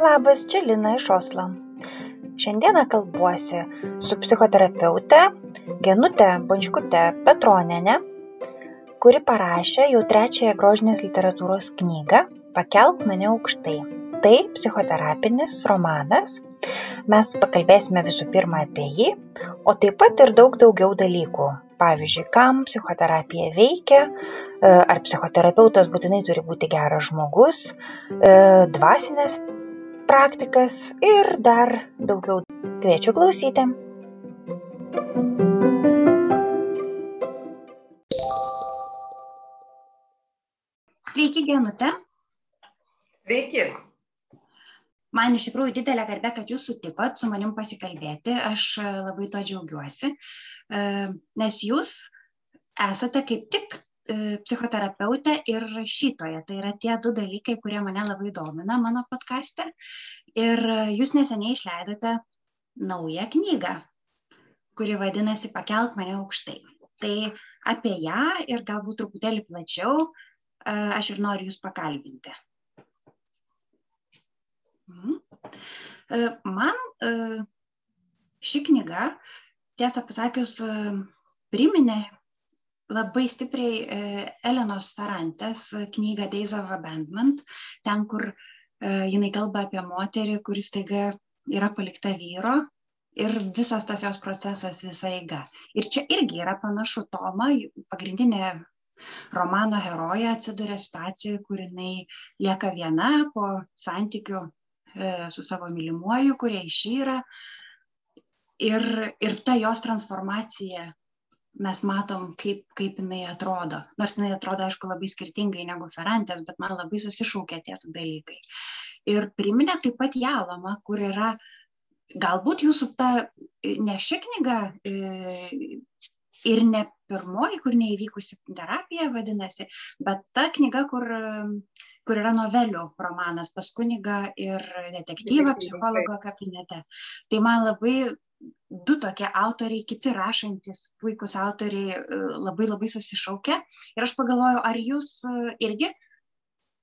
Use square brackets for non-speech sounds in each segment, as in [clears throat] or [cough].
Labas, čia Lina iš Oslo. Šiandieną kalbuosi su psichoterapeute Genute Bončkute Petronenė, kuri parašė jau trečiąją grožinės literatūros knygą Pakelk mane aukštai. Tai psichoterapinis romanas. Mes pakalbėsime visų pirma apie jį, o taip pat ir daug daugiau dalykų. Pavyzdžiui, kam psichoterapija veikia, e, ar psichoterapeutas būtinai turi būti geras žmogus, e, dvasinės praktikas ir dar daugiau. Kviečiu klausyti. Sveiki, Genute. Sveiki. Man iš tikrųjų didelė garbė, kad jūs sutikot su manim pasikalbėti. Aš labai to džiaugiuosi, e, nes jūs esate kaip tik E, psichoterapeutė ir rašytoja. Tai yra tie du dalykai, kurie mane labai domina mano podkastė. Ir jūs neseniai išleidote naują knygą, kuri vadinasi Pakelk mane aukštai. Tai apie ją ir galbūt truputėlį plačiau e, aš ir noriu jūs pakalbinti. Mhm. E, man ši knyga, tiesą pasakius, priminė labai stipriai e, Elenos Ferrantės knygą Days of Abandonment, ten, kur e, jinai kalba apie moterį, kuris taiga yra palikta vyro ir visas tas jos procesas visa eiga. Ir čia irgi yra panašu, Toma, pagrindinė romano heroja atsiduria situacijoje, kur jinai lieka viena po santykių e, su savo mylimuoju, kurie išyra. Ir, ir ta jos transformacija mes matom, kaip, kaip jinai atrodo. Nors jinai atrodo, aišku, labai skirtingai negu Ferrantės, bet man labai susišaukė tie dalykai. Ir priminė taip pat Jalomą, kur yra galbūt jūsų ta ne ši knyga e, ir ne pirmoji, kur neįvykusi terapija vadinasi, bet ta knyga, kur, kur yra novelių romanas pas kunigą ir detektyvą psichologo kabinete. Tai man labai du tokie autoriai, kiti rašantis, puikūs autoriai labai labai susišaukia. Ir aš pagalvoju, ar jūs irgi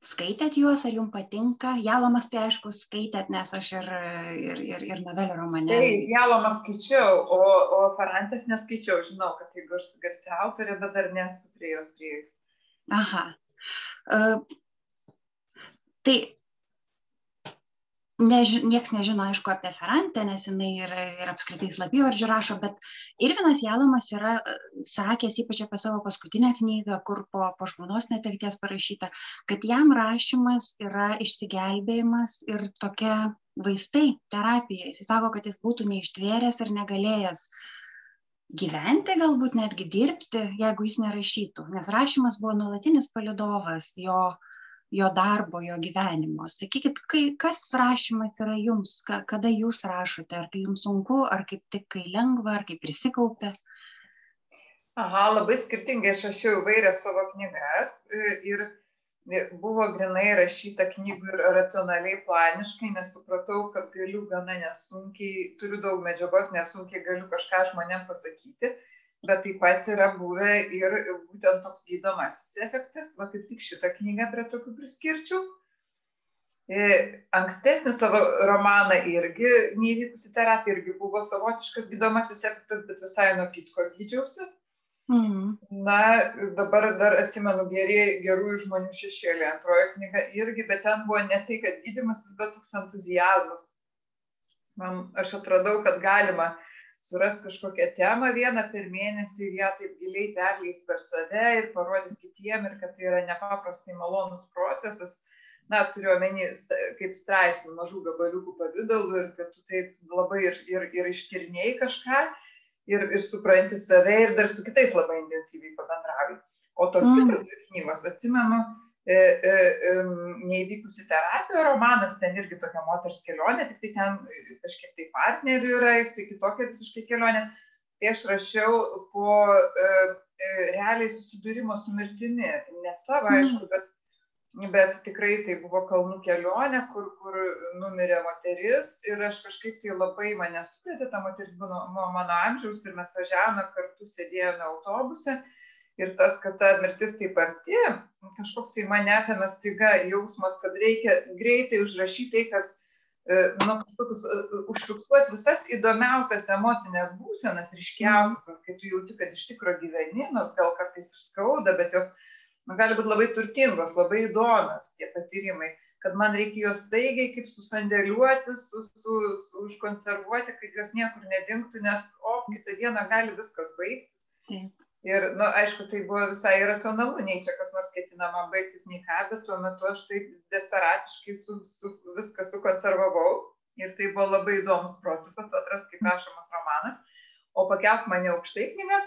skaitėt juos, ar jums patinka? Jalomas tai aišku skaitėt, nes aš ir, ir, ir, ir novelio romane. Tai Jalomas skaičiau, o, o Ferrantės neskaičiau, žinau, kad tai gars, garsi autorė, bet dar nesu prie jos prieėjus. Aha. Uh, tai neži nieks nežino aišku apie ferantę nes jinai ir ir apskritai slapyvardžiu rašo bet irvinas jalomas yra sakęs ypač apie savo paskutinę knygą kur po po žmonos netekties parašyta kad jam rašymas yra išsigelbėjimas ir tokia vaistai terapija. Jisai sako kad jis būtų neištvėręs ir negalėjęs gyventi galbūt netgi dirbti jeigu jis nerašytų nes rašymas buvo nuolatinis palydovas jo jo darbo, jo gyvenimo. Sakykit, kai, kas rašymas yra jums, ka, kada jūs rašote, ar kai jums sunku, ar kaip tik kai lengva, ar kaip prisikaupia? Aha, labai skirtingai aš rašiau įvairias savo knygas e, ir buvo grinai rašyta knygų ir racionaliai, planiškai, nes supratau, kad galiu gana nesunkiai, turiu daug medžiagos, nesunkiai galiu kažką žmonėm pasakyti bet taip pat yra buvę ir būtent toks gydomasis efektas, va kaip tik šitą knygą prie tokių priskirčiau. E, ankstesnį savo romaną irgi, neįvykusi terapija, irgi buvo savotiškas gydomasis efektas, bet visai nuo kitko gydžiausi. Mhm. Na, dabar dar atsimenu geri, gerųjų žmonių šešėlį, antroji knyga irgi, bet ten buvo ne tai, kad gydimasis, bet toks entuzijazmas. Man, aš atradau, kad galima surast kažkokią temą vieną per mėnesį ir ją taip giliai perleist per save ir parodyt kitiem ir kad tai yra nepaprastai malonus procesas. Na, turiu omeny kaip straipsnių mažų gabaliukų pavydalų ir kad tu taip labai ir, ir, ir ištirniai kažką ir, ir supranti save ir dar su kitais labai intensyviai pabendrauji. O tos mm. kitos knygos, atsimenu, e, neįvykusi terapija romanas, ten irgi tokia moters kelionė, tik tai ten kažkiek tai partnerių yra, jisai kitokia visiškai kelionė. Tai aš rašiau po e, realiai susidūrimo su mirtimi, ne savo, mm. aišku, bet, bet tikrai tai buvo kalnų kelionė, kur, kur numirė moteris ir aš kažkaip tai labai mane suprėtė, ta moteris buvo mano amžiaus ir mes važiavome kartu, sėdėjome autobuse ir tas, kad ta mirtis taip arti, kažkoks tai mane apėmė staiga jausmas, kad reikia greitai užrašyti tai, kas, e, nu, kažkokius, e, užfiksuoti visas įdomiausias emocinės būsenas, ryškiausias, mm. kai tu jauti, kad iš tikro gyveni, nors gal kartais ir skauda, bet jos nu, gali būti labai turtingos, labai įdomios tie patyrimai kad man reikia juos staigiai kaip susandėliuoti, su, su, su, užkonservuoti, kad jos niekur nedingtų, nes, o, kitą dieną gali viskas baigtis. Taip. Ir, na, nu, aišku, tai buvo visai racionalu, nei čia kas nors ketinama baigtis, nei ką, bet tuo metu aš taip desperatiškai su, su, viską sukonservavau. Ir tai buvo labai įdomus procesas atrasti, kaip rašomas romanas. O pakelt mane aukštai knygą,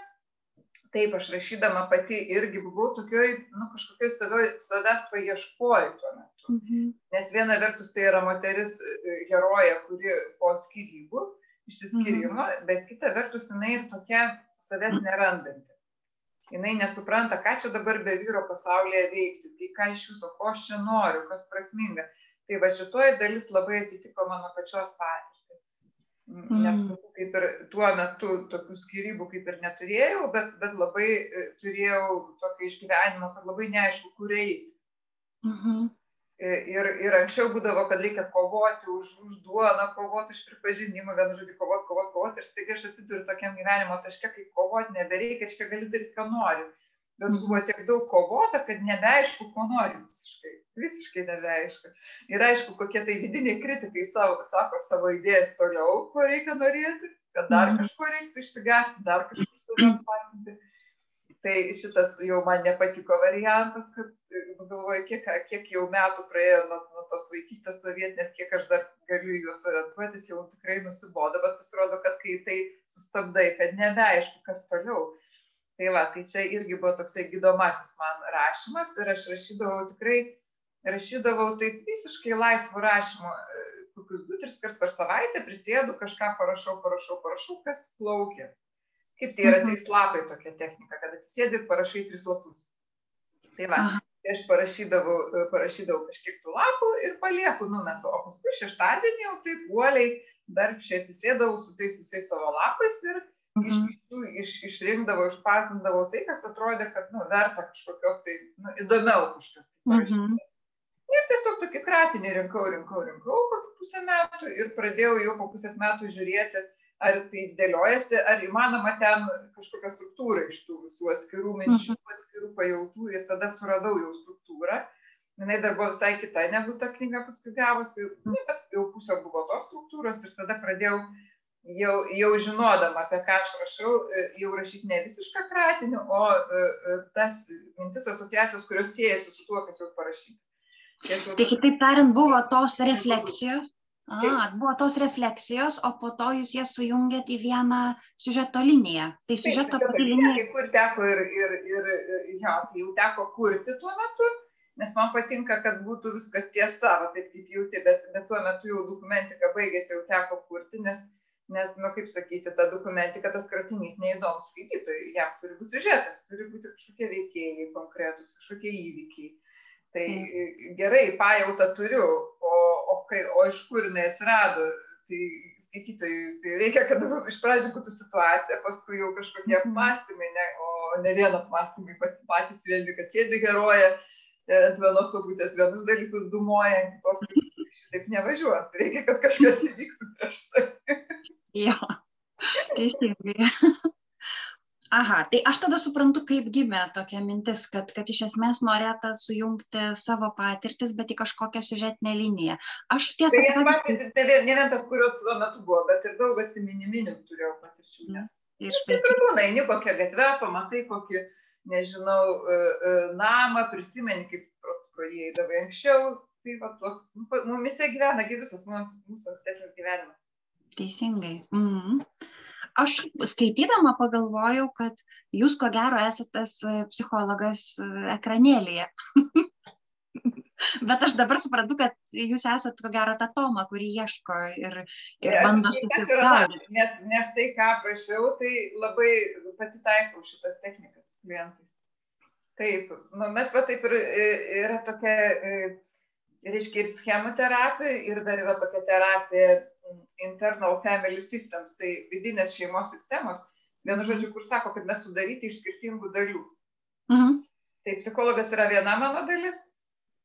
taip aš rašydama pati irgi buvau tokioj, nu, kažkokioj savęs paieškoju tuo metu. Mhm. Nes viena vertus tai yra moteris e, heroja, kuri po skirybų, išsiskirimo, mhm. bet kita vertus jinai tokia savęs nerandanti jinai nesupranta, ką čia dabar be vyro pasaulyje veikti, tai ką iš viso, ko aš čia noriu, kas prasminga. Tai va šitoji dalis labai atitiko mano pačios patirtį. Nes mm. kaip ir tuo metu tokių skirybų kaip ir neturėjau, bet, bet labai e, turėjau tokį išgyvenimą, kad labai neaišku, kur eiti. -hmm. Ir, ir anksčiau būdavo, kad reikia kovoti už, už duoną, kovoti už pripažinimą, vienu žodžiu, kovoti, kovoti, kovoti. Ir staiga aš atsiduriu tokiam gyvenimo taške, kai kovoti nebereikia, aš gali daryti, ką nori. Bet buvo tiek daug kovota, kad nebeaišku, ko nori visiškai. Visiškai nebeaišku. Ir aišku, kokie tai vidiniai kritikai savo, sako savo idėjas toliau, ko reikia norėti, kad dar mhm. kažko reiktų išsigasti, dar kažkur save paimti tai šitas jau man nepatiko variantas, kad nu, galvoju, kiek, kiek jau metų praėjo nuo, nuo tos vaikystės sovietinės, kiek aš dar galiu juos orientuotis, jau tikrai nusibodo, bet pasirodo, kad kai tai sustabdai, kad nebeaišku, kas toliau. Tai va, tai čia irgi buvo toksai gydomasis man rašymas ir aš rašydavau tikrai, rašydavau taip visiškai laisvų rašymų, kokius du, tris kart per savaitę prisėdu, kažką parašau, parašau, parašau, kas plaukia. Kaip tai yra mhm. trys lapai tokia technika, kad atsisėdi ir parašai tris lapus. Tai va, tai aš parašydavau, parašydavau kažkiek tų lapų ir palieku numetu, o paskui šeštadienį jau taip uoliai darbščiai atsisėdavau su tais visais savo lapais ir mhm. iš, iš, išrinkdavau, išpasindavau tai, kas atrodė, kad nu, verta kažkokios tai nu, įdomiau kažkas tai parašyti. Mhm. Ir tiesiog tokį kratinį rinkau, rinkau, rinkau kokį pusę metų ir pradėjau jau po pusės metų žiūrėti, ar tai dėliojasi, ar įmanoma ten kažkokią struktūrą iš tų visų atskirų minčių, mhm. atskirų pajautų ir tada suradau jau struktūrą. Jis dar buvo visai kita negu ta knyga paskui gavosi, nu, bet jau pusė buvo tos struktūros ir tada pradėjau jau, jau žinodama, apie ką aš rašau, jau rašyti ne visišką kratinį, o e, e, tas mintis asociacijos, kurios siejasi su tuo, kas jau parašyta. Tai kitaip tariant, buvo tos refleksijos, A, buvo tos refleksijos, o po to jūs jas sujungėt į vieną siužeto liniją. Tai siužeto pati linija. Kai kur teko ir, ir, ir, jo, tai jau teko kurti tuo metu, nes man patinka, kad būtų viskas tiesa, va, taip kaip jauti, bet, bet tuo metu jau dokumentika baigėsi, jau teko kurti, nes, nes, nu, kaip sakyti, ta dokumentika, tas kratinys neįdomus skaitytojui, jam turi būti siužetas, turi būti kažkokie veikėjai konkretus, kažkokie įvykiai. Tai gerai, pajautą turiu, o kai, o iš kur jinai atsirado, tai skaitytojui, tai reikia, kad iš pradžių būtų situacija, paskui jau kažkokie mhm. apmąstymai, ne, o ne vien apmąstymai patys vieni, kad sėdi heroja e, ant vienos sofutės vienus dalykus dumuoja, ant kitos kitus, šitaip nevažiuos, reikia, kad kažkas įvyktų prieš tai. jo, teisingai. Aha tai aš tada suprantu kaip gimė tokia mintis kad kad iš esmės norėta sujungti savo patirtis bet į kažkokią siužetinę liniją. Aš tiesą tai pasakius tai ne vien tas kurio tuo metu buvo bet ir daug atsiminiminių turėjau patirčių nes iš taip ir būna eini kokią gatvę pamatai kokį nežinau e, e, namą prisimeni kaip pro, pro jį eidavai anksčiau. Tai va toks nu, mumise gyvena gi visas mūsų ankstesnis gyvenimas. Teisingai. Mhm aš skaitydama pagalvojau, kad jūs ko gero esate tas e, psichologas e, ekranėlėje. [laughs] Bet aš dabar suprantu, kad jūs esate ko gero ta Toma, kuri ieško ir, ir bando. Nes, nes tai, ką prašiau, tai labai pati taikau šitas technikas klientais. Taip, nu, mes va taip ir yra tokia, e, reiškia, ir schemų terapija, ir dar yra tokia terapija internal family systems, tai vidinės šeimos sistemos, vienu žodžiu, kur sako, kad mes sudaryti iš skirtingų dalių. Mhm. Tai psichologas yra viena mano dalis,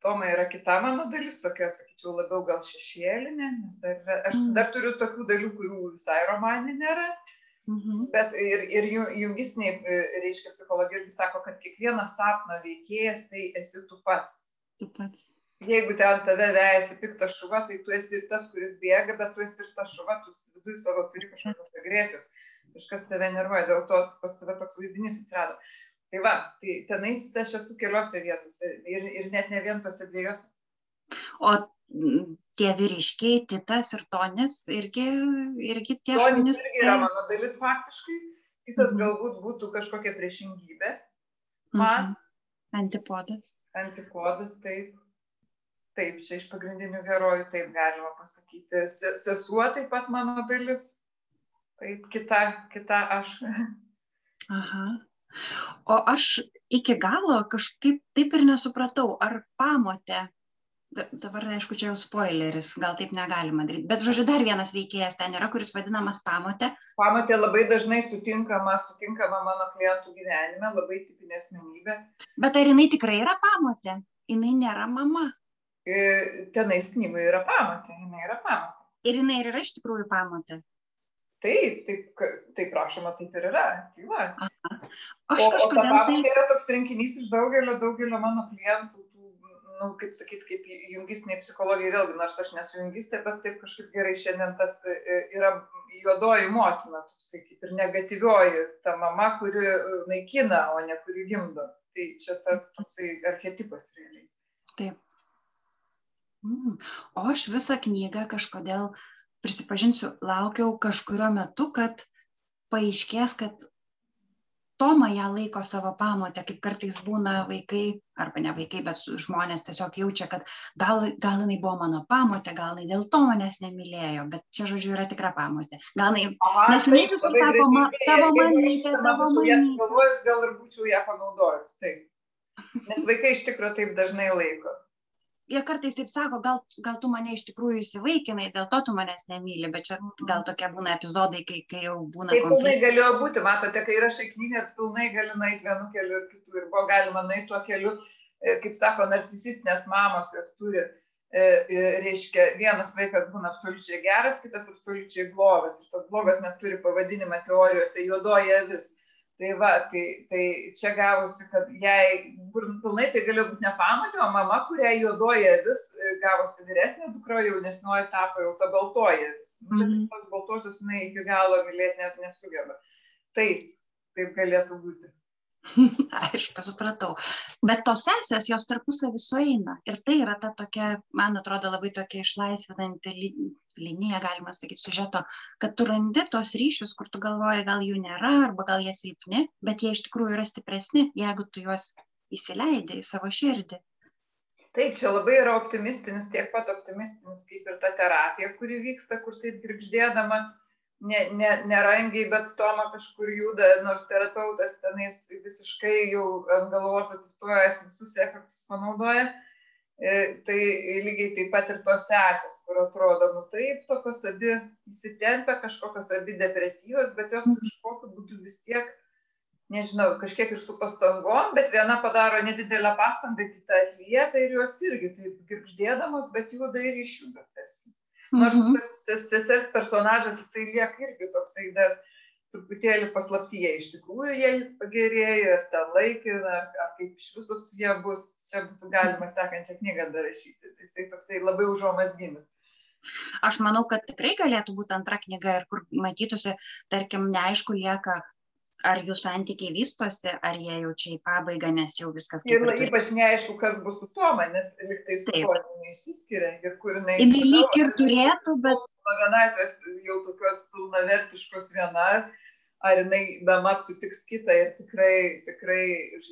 Toma yra kita mano dalis, tokia, sakyčiau, labiau gal šešėlinė, nes dar yra, aš Mhm. dar turiu tokių dalių, kurių visai romanė nėra, Mhm. bet ir, ir ju- jungistiniai, e, reiškia, psichologija irgi sako, kad kiekvienas sapno veikėjas tai esi tu pats. Tu pats. Jeigu ten tave vejasi piktas šuva, tai tu esi ir tas, kuris bėga, bet tu esi ir tas šuva, tu viduje savo turi kažkokios agresijos, kažkas tave nervuoja, dėl to pas tave toks vaizdinys atsirado. Tai va, tai tenais aš esu keliose vietose ir, ir net ne vien tose dviejose. O mm, tie vyriškiai, titas ir tonis, irgi, irgi tie Tonis šunys. irgi yra mano dalis faktiškai, kitas Mhm. galbūt būtų kažkokia priešingybė, Mhm. man. Antipodas. antikodas, taip. Taip, čia iš pagrindinių herojų, taip galima pasakyti. Se- Sesuo taip pat mano dalis. Taip, kita, kita aš. [laughs] Aha. O aš iki galo kažkaip taip ir nesupratau, ar pamotė, da- dabar aišku, čia jau spoileris, gal taip negalima daryti, bet žodžiu, dar vienas veikėjas ten yra, kuris vadinamas pamotė. Pamatė labai dažnai sutinkama, sutinkama mano klientų gyvenime, labai tipinė asmenybė. Bet ar jinai tikrai yra pamotė? Jinai nėra mama. Tenais knygoje yra pamatė, jinai yra pamatė. Ir jinai yra iš tikrųjų pamotė. Taip, taip, taip prašoma, taip ir yra. Tai va. Aš o, o ta kažkodėl tai... pamatė yra toks rinkinys iš daugelio, daugelio mano klientų, tų, nu, kaip sakyt, kaip jungistiniai psichologijai vėlgi, nors aš nesu jungistė, bet taip kažkaip gerai šiandien tas yra juodoji motina, kaip ir negatyvioji, ta mama, kuri naikina, o ne kuri gimdo. Tai čia ta, toksai archetipas realiai. Taip. Mm. O aš visą knygą kažkodėl, prisipažinsiu, laukiau kažkurio metu, kad paaiškės, kad Toma ją laiko savo pamotę, kaip kartais būna vaikai, arba ne vaikai, bet žmonės tiesiog jaučia, kad gal, gal jinai buvo mano pamotė, gal jinai dėl to manęs nemylėjo, bet čia, žodžiu, yra tikra pamotė. Gal jinai, Nes jinai tavo mamytė, tavo mamytė. gal ir būčiau ją panaudojus. Taip. Nes vaikai iš tikrųjų taip dažnai laiko. Jie kartais taip sako, gal, gal tu mane iš tikrųjų įsivaikinai, dėl to tu manęs nemyli, bet čia gal tokie būna epizodai, kai, kai jau būna Tai pilnai galėjo būti, matote, kai rašai knygą, pilnai gali nueiti vienu keliu ir kitu. Ir buvo galima nueiti tuo keliu, e, kaip sako, narcisistinės mamos jos turi, e, e, reiškia, vienas vaikas būna absoliučiai geras, kitas absoliučiai blogas. Ir tas blogas net turi pavadinimą teorijose juodoji avis. Tai va, tai, tai čia gavosi, kad jai pilnai tai galėjo būti nepamatė, o mama, kuriai juodoji avis e, gavosi vyresnė dukra, jaunesnioji tapo jau ta baltoji avis. Nu, Bet Mhm. tos baltosios jinai iki galo mylėti net nesugeba. Taip, taip galėtų būti. [laughs] Aišku, supratau. Bet tos sesės, jos tarpusavį sueina. Ir tai yra ta tokia, man atrodo, labai tokia išlaisvinanti li- linija, galima sakyti, sužeto, kad tu randi tos ryšius, kur tu galvoji, gal jų nėra, arba gal jie silpni, bet jie iš tikrųjų yra stipresni, jeigu tu juos įsileidai į savo širdį. Taip, čia labai yra optimistinis, tiek pat optimistinis kaip ir ta terapija, kuri vyksta, kur taip girgždėdama, ne, ne, nerangiai, bet Toma kažkur juda, nors terapeutas tenais visiškai jau ant galvos atsistojęs visus efektus panaudoja. E, Tai lygiai taip pat ir tos sesės, kur atrodo, nu taip, tokios abi įsitempia, kažkokios abi depresyvos, bet jos kažkokiu būdu vis tiek nežinau, kažkiek ir su pastangom, bet viena padaro nedidelę pastangą, kita atlieka ir jos irgi taip girgždėdamos, bet juda ir išjuda tarsi. Nors Mhm. tas ses- sesers personažas, jisai lieka irgi toksai dar truputėlį paslaptyje. Iš tikrųjų, jie pagerėjo, ar ten laikina, ar, ar kaip iš visos jie bus, čia būtų galima sekančią knygą dar rašyti. Jisai toksai labai užuomasginis. Aš manau, kad tikrai galėtų būti antra knyga ir kur matytųsi, tarkim, neaišku lieka, ar jų santykiai vystosi, ar jie jau čia į pabaigą, nes jau viskas Ir turi. ypač neaišku, kas bus su Toma, nes liktai su tuo neišsiskiria ir kur jinai. Jinai lyg ir turėtų, bet nuo vienatvės jau tokios pilnavertiškos viena, ar jinai bemat sutiks kitą ir tikrai, tikrai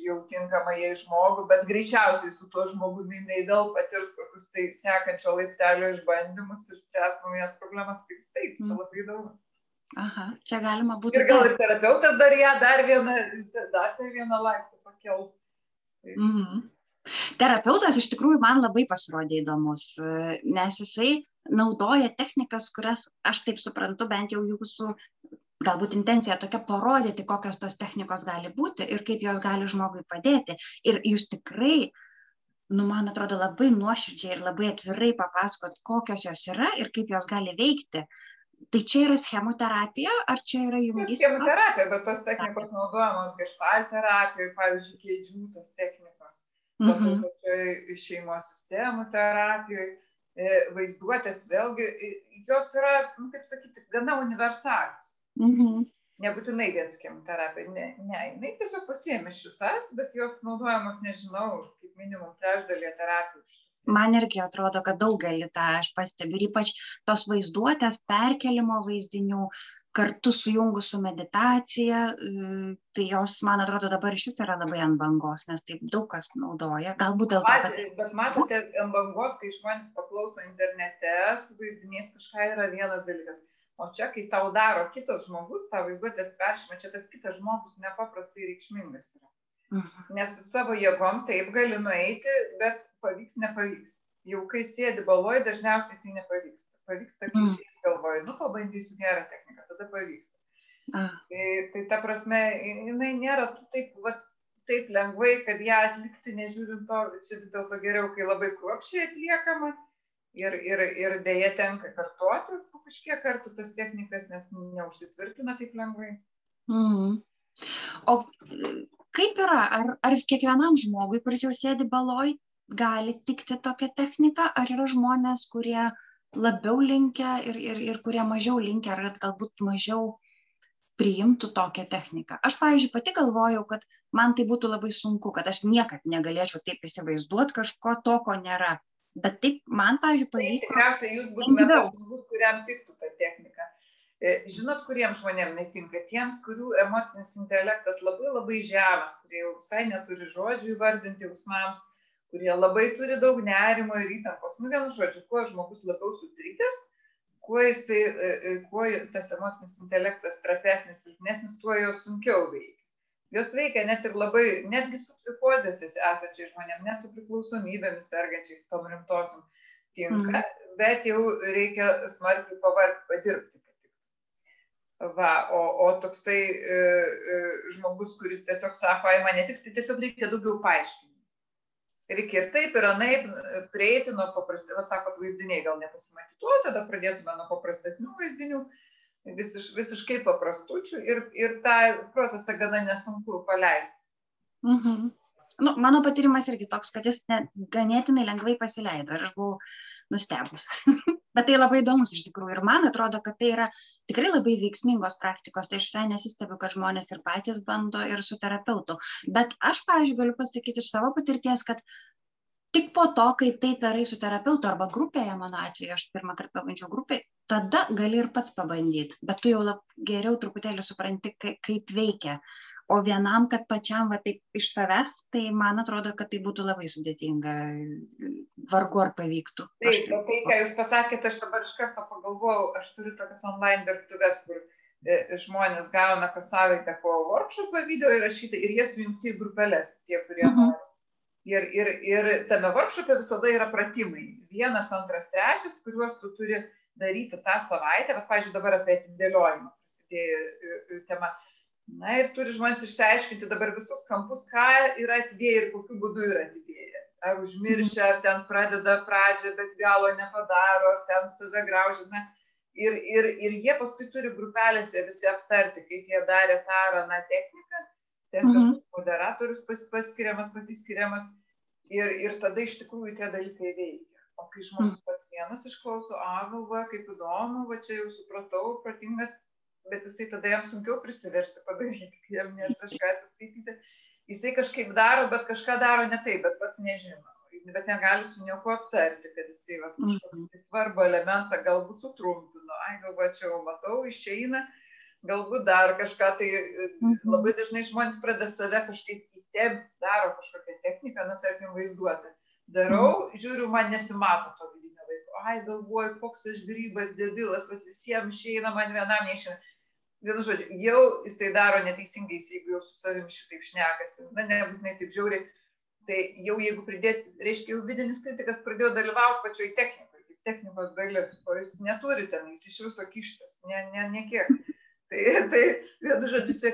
jau tinkamą jai žmogų, bet greičiausiai su tuo žmogumi jinai vėl patirs kokius tai sekančio laiptelio išbandymus ir spręs naujas problemas. Tai taip, čia Mm. labai įdomu. Aha, čia galima būtų. Ir gal ir terapeutas dar ją dar vieną, dar tai vieną laiptą pakels. Mhm. Terapeutas iš tikrųjų man labai pasirodė įdomus, nes jisai naudoja technikas, kurias aš taip suprantu, bent jau jūsų galbūt intencija tokia parodyti, kokios tos technikos gali būti ir kaip jos gali žmogui padėti. Ir jūs tikrai, nu, man atrodo, labai nuoširdžiai ir labai atvirai papasakot, kokios jos yra ir kaip jos gali veikti. Tai čia yra chemoterapija, ar čia yra junginys? Chemoterapija, bet tos technikos naudojamos geštal terapijoje, pavyzdžiui, kėdžių tos technikos, mm -hmm. pačioj šeimos sistemų terapijoje, vaizduotės vėlgi, jos yra, nu, kaip sakyti, gana universalios. Mhm. Nebūtinai vien chemoterapija, ne, ne, jinai tiesiog pasiemi šitas, bet jos naudojamos, nežinau, kaip minimum trečdalį terapijų šitų man irgi atrodo, kad daugelį tą aš pastebiu, ir ypač tos vaizduotės perkelimo vaizdinių kartu sujungus su meditacija, tai jos, man atrodo, dabar šis yra labai ant bangos, nes taip daug kas naudoja. Galbūt dėl to. Kad... Bet, matote, ant bangos, kai žmonės paklauso internete, su vaizdiniais kažką yra vienas dalykas o čia kai tau daro kitas žmogus tą vaizduotės peršimą čia tas kitas žmogus nepaprastai reikšmingas yra. Nes savo jėgom taip gali nueiti bet pavyks nepavyks. Jau kai sėdi baloj dažniausiai tai nepavyksta. Pavyksta kai Mhm. šiaip galvoji nu pabandysiu gerą techniką tada pavyksta. Ah, tai, tai ta prasme jinai nėra taip va taip lengvai kad ją atlikti nežiūrint to čia vis dėlto geriau kai labai kruopščiai atliekama ir ir ir deja tenka kartoti po kažkiek kartų tas technikas nes neužsitvirtina taip lengvai. Mhm. O yra, ar, ar kiekvienam žmogui, kuris jau sėdi baloj, gali tikti tokia technika, ar yra žmonės, kurie labiau linkia ir, ir, ir kurie mažiau linkia, ar galbūt mažiau priimtų tokią techniką. Aš, pavyzdžiui, pati galvojau, kad man tai būtų labai sunku, kad aš niekad negalėčiau taip įsivaizduoti kažko to, ko nėra. Bet taip, man, pavyzdžiui, tai pavyko. tikriausiai jūs būtumėte žmogus kuriam tiktų ta technika žinot kuriem žmonėm netinka? Tiems kurių emocinis intelektas labai labai žemas kurie jau visai neturi žodžių įvardinti jausmams kurie labai turi daug nerimo ir įtampos. Nu vienu žodžiu kuo žmogus labiau sutrikęs kuo jisai e, e, kuo tas emocinis intelektas trapesnis silpnesnis tuo jo sunkiau veikia. Jos veikia net ir labai netgi su psichozėse esančiais žmonėm net su priklausomybėmis sergančiais tom rimtosiom tinka bet jau reikia smarkiai pavargt padirbti va o o toksai e, e, žmogus kuris tiesiog sako ai man netiks tai tiesiog reikia daugiau paaiškinimų reikia ir taip ir anaip e, prieiti nuo paprastai va sakot vaizdiniai gal nepasimatytų tada pradėtume nuo paprastesnių vaizdinių visiš visiškai paprastučių ir ir tą procesą gana nesunku paleisti Mhm. Nu, mano patyrimas irgi toks, kad jis ganėtinai lengvai pasileido ir aš buvau nustebus. [laughs] Bet tai labai įdomus iš tikrųjų. Ir man atrodo, kad tai yra tikrai labai veiksmingos praktikos, tai aš visai nesistebiu, kad žmonės ir patys bando ir su terapeutu. Bet aš, pavyzdžiui, galiu pasakyti iš savo patirties, kad tik po to, kai tai darai su terapeutu arba grupėje, mano atveju, aš pirmą kartą pabandžiau grupėje, tada gali ir pats pabandyti, bet tu jau geriau truputėlį supranti, kaip veikia o vienam kad pačiam va taip iš savęs tai man atrodo kad tai būtų labai sudėtinga vargu ar pavyktų. Taip bet tai ką jūs pasakėt aš dabar iš karto pagalvojau aš turiu tokias online dirbtuves kur e, žmonės gauna kas savaitę po workshopą video įrašytą ir jie sujungti į grupeles tie kurie Mhm. nori. Ir ir ir tame workshope visada yra pratimai. Vienas antras trečias kuriuos tu turi daryti tą savaitę. Vat pavyzdžiui dabar apie atidėliojimą prasidėjo e, e, tema na ir turi žmonės išsiaiškinti dabar visus kampus ką yra atidėję ir kokiu būdu yra atidėję. Ar užmiršę ar ten pradeda pradžią bet galo nepadaro ar ten save graužia na ir ir ir jie paskui turi grupelėse visi aptarti kaip jie darė tą ar aną techniką. Ten Mhm. kažkoks moderatorius pas paskiriamas pasiskiriamas. Ir ir tada iš tikrųjų tie dalykai veikia. O kai žmogus pats vienas išklauso a galvoja kaip įdomu va čia jau supratau protingas bet jisai tada jam sunkiau prisiversti padaryti kai jam nėra už ką atsiskaityti. Jisai kažkaip daro bet kažką daro ne taip bet pats nežino. Bet negali su niekuo aptarti kad jisai vat kažkokį tai svarbų elementą galbūt sutrumpino. Ai galvoja čia jau matau išeina galbūt dar kažką tai e, Mhm. labai dažnai žmonės pradeda save kažkaip įtempti daro kažkokią techniką na tarkim vaizduotę. Darau žiūriu man nesimato to vidinio vaiko. Ai galvoju koks aš grybas debilas vat visiem išeina man vienam neišeina vienu žodžiu jau jisai daro neteisingai jeigu jau su savim šitaip šnekasi na nebūtinai taip žiauriai tai jau jeigu pridėt reiškia jau vidinis kritikas pradėjo dalyvaut pačioj technikoj kaip technikos dalis o jis neturi ten jis iš viso kištas ne ne nė kiek Tai, tai vienu žodžiu,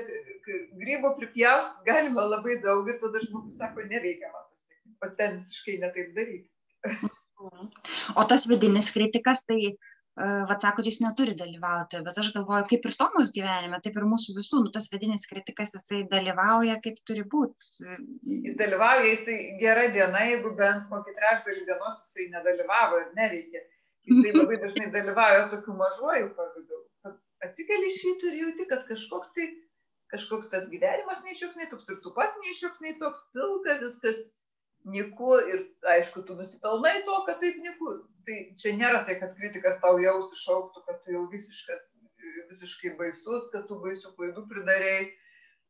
grybų pripjaust galima labai daug ir tada žmogus sako, neveikia man tas, o ten visiškai netaip daryti. O tas vidinis kritikas, tai vat sakot, jis neturi dalyvauti, bet aš galvoju, kaip ir Tomos gyvenime, taip ir mūsų visų, nu, tas vidinis kritikas, jisai dalyvauja, kaip turi būti. Jis dalyvauja, jisai gera diena, jeigu bent kokį trečdalį dienos jisai nedalyvavo ir nereikia. Jisai [laughs] labai dažnai dalyvauja tokiu mažuoju pavydu. Atsikeli šį ir jauti, kad kažkoks tai, kažkoks tas gyvenimas neišjoks, nei toks ir tu pats neišjoks, nei toks pilka viskas nyku ir aišku, tu nusipelnai to, kad taip nyku. Tai čia nėra tai, kad kritikas tau jaus išauktų, kad tu jau visiškas, visiškai baisus, kad tu baisių klaidų pridarėjai.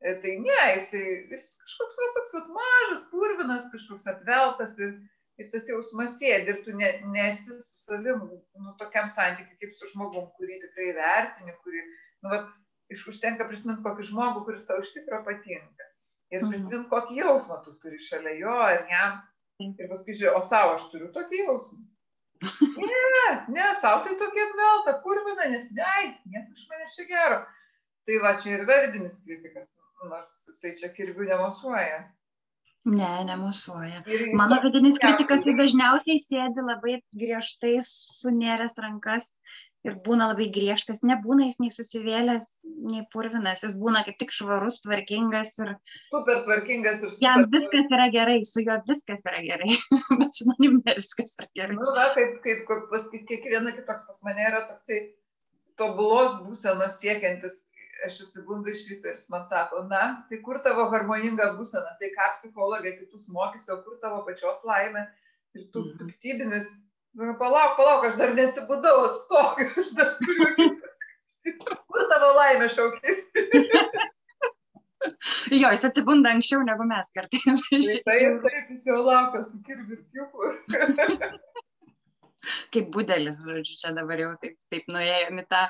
E, tai ne, jisai jis kažkoks va, toks va, mažas, purvinas, kažkoks atveltas ir, ir tas jausmas sėdi ir tu ne, nesi su savim, nu, tokiam santykiu kaip su žmogum, kurį tikrai vertini, kurį, nu, va, iš užtenka prisiminti kokį žmogų, kuris tau iš tikrųjų patinka ir mhm. prisimint, kokį jausmą tu turi šalia jo ir jam. Ir paskui žiūrėjau, o savo aš turiu tokį jausmą. Ne, ne, savo tai tokia apvelta, purvina, nes ne, nieko iš manęs čia gero. Tai va čia ir verdinis kritikas, nors jisai čia kirbių nemosuoja. Ne, nemosuoja. Ir Mano vidinis kritikas tai dažniausiai sėdi labai griežtai sunėręs rankas ir būna labai griežtas, nebūna jis nei susivėlęs, nei purvinas, jis būna kaip tik švarus, tvarkingas ir... Super tvarkingas ir super. Jam viskas yra gerai, su juo viskas yra gerai, [laughs] bet su manim ne viskas yra gerai. Na, nu, na kaip, kaip, kaip pas kiekviena kitoks pas mane yra toksai tobulos būsenos siekiantis, aš atsibundu iš ryto ir jis man sako, na, tai kur tavo harmoninga būsena, tai ką psichologija kitus mokysiu, o kur tavo pačios laimė ir tu mhm. piktybinis Sakau, palauk, palauk, aš dar neatsibudau, atstok, [laughs] aš dar turiu. Kur tavo laimė šaukis? [laughs] jo, jis atsibunda anksčiau negu mes kartais. taip, [laughs] taip, taip, jis jau laukia su kirvirkiuku. Kaip budelis, žodžiu, čia dabar jau taip, taip nuėjome tą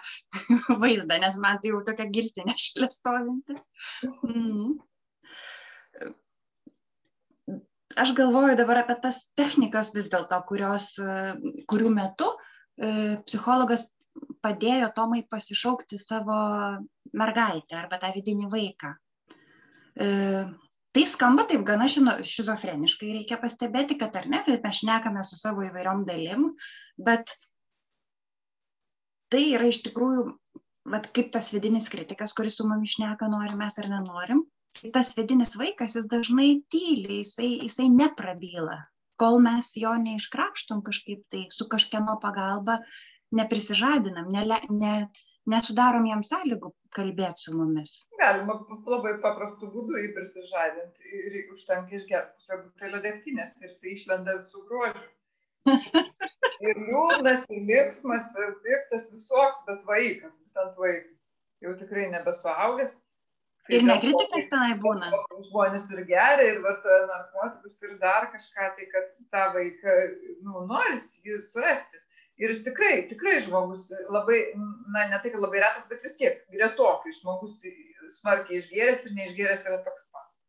vaizdą, nes man tai jau tokia giltinė šalia stovinti. Mm aš galvoju dabar apie tas technikas vis dėlto, kurios, kurių metu e, psichologas padėjo Tomai pasišaukti savo mergaitę arba tą vidinį vaiką. E, tai skamba taip gana šizofreniškai, reikia pastebėti, kad ar ne, mes šnekame su savo įvairiom dalim, bet tai yra iš tikrųjų, vat, kaip tas vidinis kritikas, kuris su mumis šneka, norim mes ar nenorim, tas vidinis vaikas, jis dažnai tyli, jisai, jisai neprabyla, kol mes jo neiškrapštom kažkaip tai su kažkieno pagalba, neprisižadinam, ne, ne, nesudarom jam sąlygų kalbėti su mumis. Galima labai paprastų būdų jį prisižadinti ir užtenka išgerti pusę butelio degtinės ir jisai išlenda visų grožių. [laughs] ir liūdnas, ir liksmas, ir piktas visoks, bet vaikas, būtent vaikas. Jau tikrai nebesuaugęs, ir nekritikas tenai būna. Žmonės ir geria, ir vartoja narkotikus, ir dar kažką, tai kad tą vaiką, nu, noris jį surasti. Ir tikrai, tikrai žmogus labai, na, ne kad labai retas, bet vis tiek gretokai žmogus smarkiai išgėręs ir neišgėręs yra toks pats.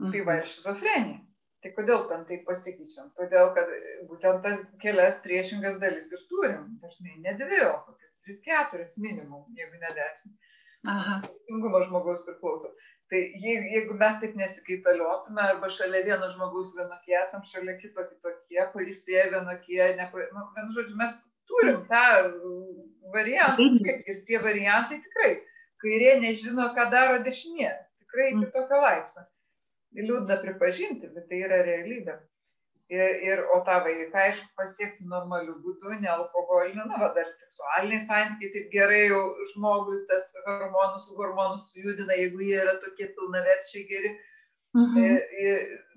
Mhm. Tai va ir šizofrenija. Tai kodėl ten taip pasikeičiam? Todėl, kad būtent tas kelias priešingas dalis ir turim. Dažnai ne dvi, o kokias tris, keturias minimum, jeigu ne dešimt skirtingumo žmogaus priklauso. Tai jeigu, jeigu mes taip nesikaitaliotume, arba šalia vieno žmogaus vienokie esam, šalia kito kitokie, pailsėję vienokie, nepa... nu, vienu žodžiu, mes turim tą variantą ir tie variantai tikrai, kairė nežino, ką daro dešinė, tikrai iki tokio laipsnio. Liūdna pripažinti, bet tai yra realybė ir, ir o tą vaiką, aišku, pasiekti normaliu būdu, ne alkoholiniu, na, va, dar seksualiniai santykiai, taip gerai jau žmogui tas hormonus, hormonus sujudina, jeigu jie yra tokie pilnaverčiai geri. Mhm.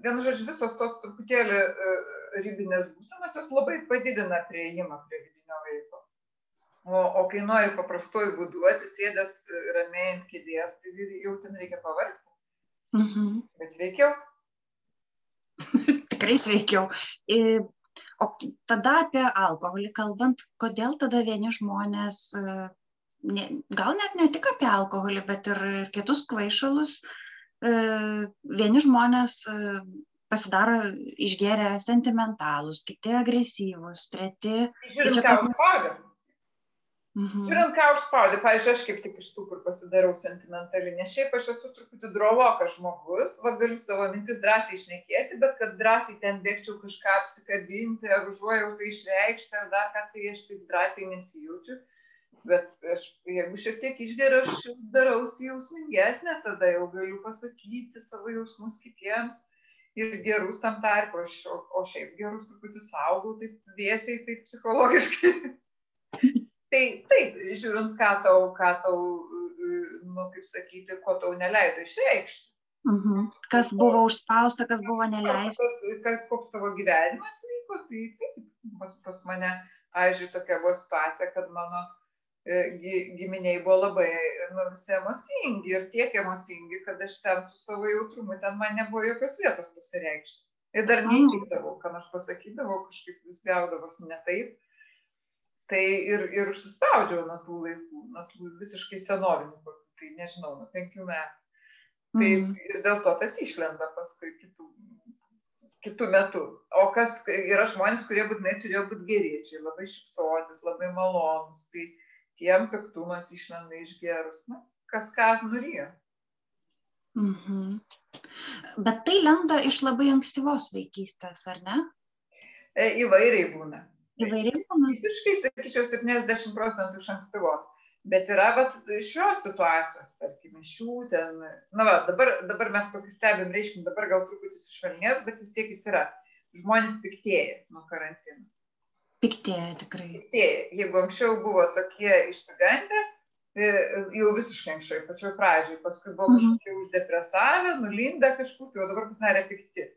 Vienu žodžiu, visos tos truputėlį e, ribinės būsenos, jos labai padidina prieimą prie vidinio vaiko. O, o kai nori paprastuoju būdu atsisėdęs e, ramiai ant kėdės, tai jau ten reikia pavargti. Mhm. Bet veikiau tikrai sveikiau. O tada apie alkoholį kalbant, kodėl tada vieni žmonės, e, ne, gal net ne tik apie alkoholį, bet ir kitus kvaišalus, e, vieni žmonės e, pasidaro išgeria sentimentalus, kiti agresyvus, treti. Žiūrint, ką už pagarbą. Mhm. Žiūrint, ką užspaudė, pavyzdžiui, aš kaip tik iš tų, kur pasidarau sentimentaliai, nes šiaip aš esu truputį drolokas žmogus, va galiu savo mintis drąsiai išnekėti, bet kad drąsiai ten bėgčiau kažką apsikabinti, ar užuojautą išreikšti, ar dar ką, tai aš taip drąsiai nesijaučiu. Bet aš, jeigu šiek tiek išgeriu, aš darausi jausmingesnė, tada jau galiu pasakyti savo jausmus kitiems ir gerus tam tarpu, o, šiaip gerus truputį saugau, taip viesiai, taip psichologiškai. [laughs] tai taip, žiūrint, ką tau, ką tau, nu, kaip sakyti, ko tau neleido išreikšti. Mhm. Kas buvo užspausta, kas buvo neleista. Koks tavo gyvenimas vyko, tai taip, pas, pas mane, aižiūrėjau, tokia buvo situacija, kad mano e, giminiai buvo labai nu, visi emocingi ir tiek emocingi, kad aš ten su savo jautrumu, ten man nebuvo jokios vietos pasireikšti. Ir dar neįtikdavau, ką aš pasakydavau, kažkaip vis gaudavosi ne taip tai ir, ir užsispaudžiau nuo tų laikų, nuo tų visiškai senovinių, tai nežinau, nuo penkių metų. Tai mm. ir dėl to tas išlenda paskui kitų, kitų metų. O kas yra žmonės, kurie būtinai turėjo būti geriečiai, labai šipsotis, labai malonus, tai tiem piktumas išlenda išgerus. Na, kas ką nuryja. Mm -hmm. Bet tai lenda iš labai ankstyvos vaikystės, ar ne? E, įvairiai būna. Įvairiai būna. Tipiškai, sakyčiau, 70 procentų iš ankstyvos. Bet yra vat, šios situacijos, tarkim, šių ten, na, va, dabar, dabar mes kokį stebim reiškinį, dabar gal truputį sušvelnės, bet vis tiek jis yra. Žmonės piktėja nuo karantino. Piktėja tikrai. Piktėja. Jeigu anksčiau buvo tokie išsigandę, e, jau visiškai anksčiau, pačioj pradžioj, paskui buvo mhm. kažkokie uždepresavę, nulindę kažkur, tai jau dabar pasidarė pikti.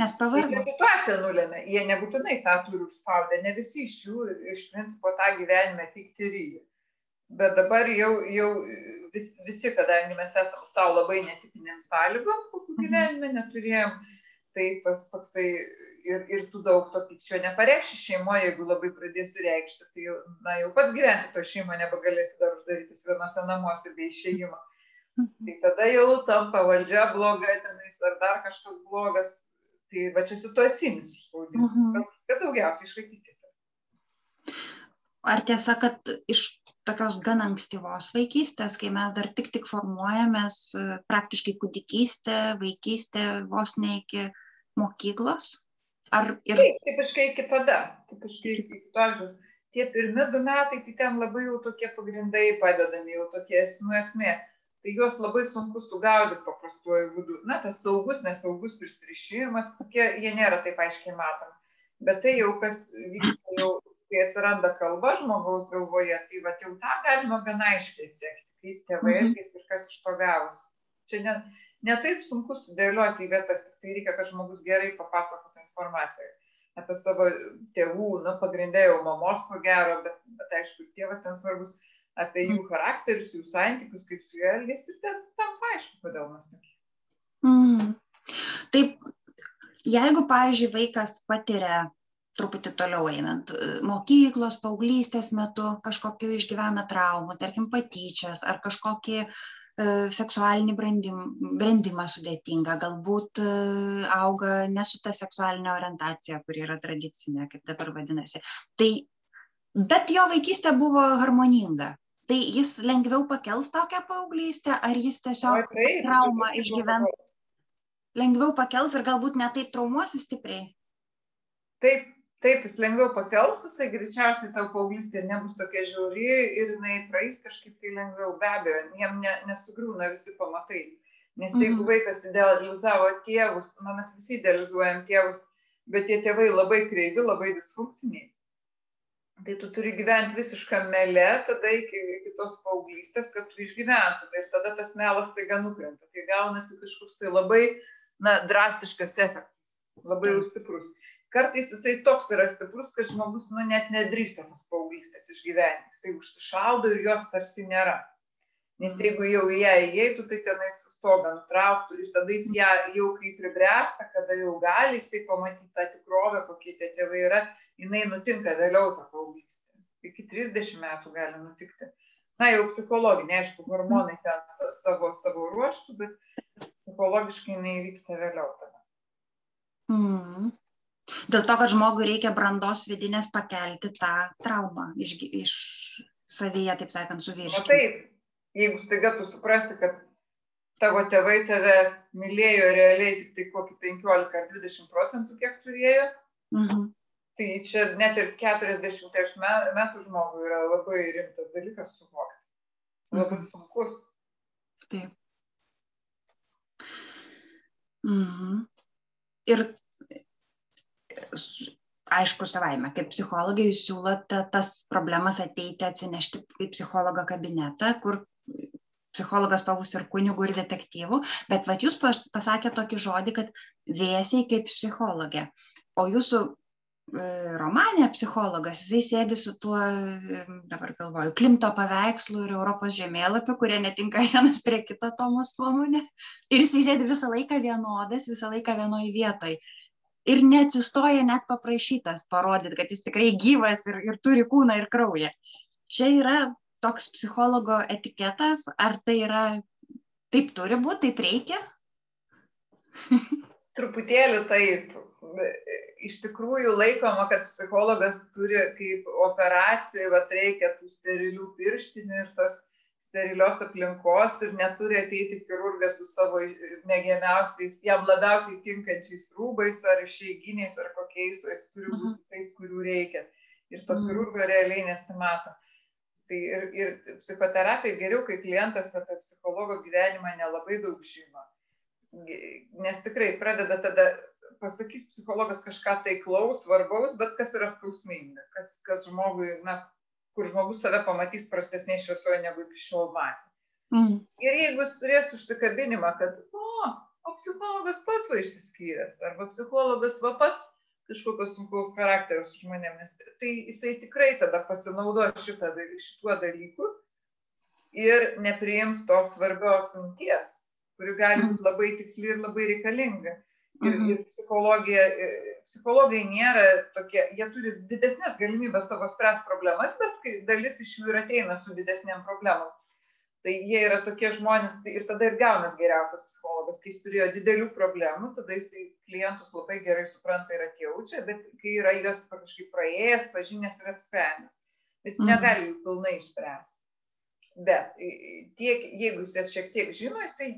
Nes pavargo. Tai situacija nulėmė, jie nebūtinai tą turi užspaudę, ne visi iš jų iš principo tą gyvenime pikti ryja. Bet dabar jau, jau vis, visi, kadangi mes esame savo labai netipinėm sąlygom, kokių mhm. gyvenime neturėjom, tai tas toksai ir, ir tu daug to pykčio nepareikši šeimoje, jeigu labai pradėsi reikšti, tai jau, na, jau pats gyventi to šeimo nebegalėsi dar uždarytis vienose namuose be išėjimo. Mhm. Tai tada jau tampa valdžia bloga, tenais ar dar kažkas blogas, Tai va čia situacinis užspaudimas, mhm. bet, bet daugiausiai iš vaikystės. Ar tiesa, kad iš tokios gan ankstyvos vaikystės, kai mes dar tik tik formuojamės, praktiškai kūdikystė, vaikystė, vos ne iki mokyklos? Ar ir... Taip, tipiškai iki tada, tipiškai iki to amžiaus. Tie pirmi du metai, tai ten labai jau tokie pagrindai padedami, jau tokie esmė esmė tai juos labai sunku sugaudyt paprastuoju būdu. Na, tas saugus, nesaugus prisirišimas, tokie jie nėra taip aiškiai matomi. Bet tai jau kas vyksta jau, kai atsiranda kalba žmogaus galvoje, tai va jau tą galima gana aiškiai atsekti, kaip tėvai mhm. elgėsi ir kas iš to gavosi. Čia ne, ne taip sunku sudėlioti į vietas, tik tai reikia, kad žmogus gerai papasakotų informaciją apie savo tėvų, nu, pagrindė jau mamos ko gero, bet, bet aišku, tėvas ten svarbus apie jų charakterius, jų santykius, kaip su juo elgesi ten tam aišku, kodėl mes tokie. Mm. Taip, jeigu, pavyzdžiui, vaikas patiria truputį toliau einant, mokyklos, paauglystės metu kažkokiu išgyvena traumų, tarkim patyčias ar kažkokį e, seksualinį brandim, brandimą sudėtingą, galbūt e, auga ne su ta seksualinė orientacija, kuri yra tradicinė, kaip dabar vadinasi. Tai, bet jo vaikystė buvo harmoninga tai jis lengviau pakels tokią paauglystę, ar jis tiesiog taip, traumą išgyvens? Lengviau pakels ir galbūt netaip traumuosi stipriai? Taip, taip, jis lengviau pakels, jisai greičiausiai tau paauglystė nebus tokia žiauri ir jinai praeis kažkaip tai lengviau, be abejo, jam ne, nesugriūna visi pamatai. Nes jeigu mhm. vaikas idealizavo tėvus, na mes visi idealizuojam tėvus, bet tie tėvai labai kreivi, labai disfunkciniai tai tu turi gyventi visiškam mele tada iki, iki tos paauglystės, kad tu išgyventum. Ir tada tas melas taiga nukrenta. Tai gaunasi kažkoks tai labai na, drastiškas efektas, labai jau stiprus. Kartais jisai toks yra stiprus, kad žmogus nu, net nedrįsta tos paauglystės išgyventi. Jisai užsišaudo ir jos tarsi nėra. Nes jeigu jau į ją įeitų, tai tenai stogą nutrauktų ir tada jis ją jau kai pribręsta, kada jau gali jisai pamatyti tą tikrovę, kokie tie tėvai yra, jinai nutinka vėliau tą paauglystę. Iki 30 metų gali nutikti. Na, jau psichologinė, aišku, hormonai ten savo, savo ruoštų, bet psichologiškai jinai vyksta vėliau tada. Mm. Dėl to, kad žmogui reikia brandos vidinės pakelti tą traumą iš, iš savyje, taip sakant, suvirškinti. Na taip, jeigu staiga tu suprasi, kad tavo tėvai tave mylėjo realiai tik tai kokį 15 ar 20 procentų, kiek turėjo, mhm. tai čia net ir 40 metų žmogui yra labai rimtas dalykas suvokti. Labai mhm. sunkus. Taip. Mhm. Ir aišku, savaime, kaip psichologai, jūs siūlote tas problemas ateiti atsinešti į psichologo kabinetą, kur psichologas pavus ir kunigų, ir detektyvų, bet vat jūs pasakėte tokį žodį, kad vėsiai kaip psichologė. O jūsų e, romanė psichologas, jisai sėdi su tuo, e, dabar galvoju, Klimto paveikslu ir Europos žemėlapiu, kurie netinka vienas prie kito Tomos nuomonė. Ir jisai sėdi visą laiką vienodas, visą laiką vienoje vietoje ir neatsistoja net paprašytas parodyti, kad jis tikrai gyvas ir, ir turi kūną ir kraują. Čia yra toks psichologo etiketas, ar tai yra, taip turi būti, taip reikia? [laughs] Truputėlį taip. Iš tikrųjų laikoma, kad psichologas turi kaip operacijai, va reikia tų sterilių pirštinių ir tas sterilios aplinkos ir neturi ateiti chirurgas su savo mėgiamiausiais, jam labiausiai tinkančiais rūbais ar išeiginiais ar kokiais, o jis turi būti mhm. tais, kurių reikia. Ir to mhm. chirurgo realiai nesimato. Tai ir, ir psichoterapija geriau, kai klientas apie psichologo gyvenimą nelabai daug žino. Nes tikrai pradeda tada, pasakys psichologas kažką taiklaus, svarbaus, bet kas yra skausminga, kas, kas žmogui, na, kur žmogus save pamatys prastesnėje šviesoje negu iki šiol matė. Mm. Ir jeigu jis turės užsikabinimą, kad, o, o psichologas pats va išsiskyręs, arba psichologas va pats kažkokios sunkaus charakterio su žmonėmis, tai jisai tikrai tada pasinaudos šitą, šituo dalyku ir nepriims tos svarbios minties, kuri gali būti labai tiksli ir labai reikalinga. Ir, mhm. ir psichologija, e, psichologai nėra tokie, jie turi didesnės galimybės savo spręs problemas, bet dalis iš jų ir ateina su didesnėm problemom. Tai jie yra tokie žmonės tai ir tada ir gaunas geriausias psichologas, kai jis turėjo didelių problemų, tada jis klientus labai gerai supranta ir atjaučia, bet kai yra juos kažkaip praėjęs, pažinęs ir apsprendęs, jis mhm. negali jų pilnai išspręsti. Bet tiek, jeigu jis jas šiek tiek žino, jisai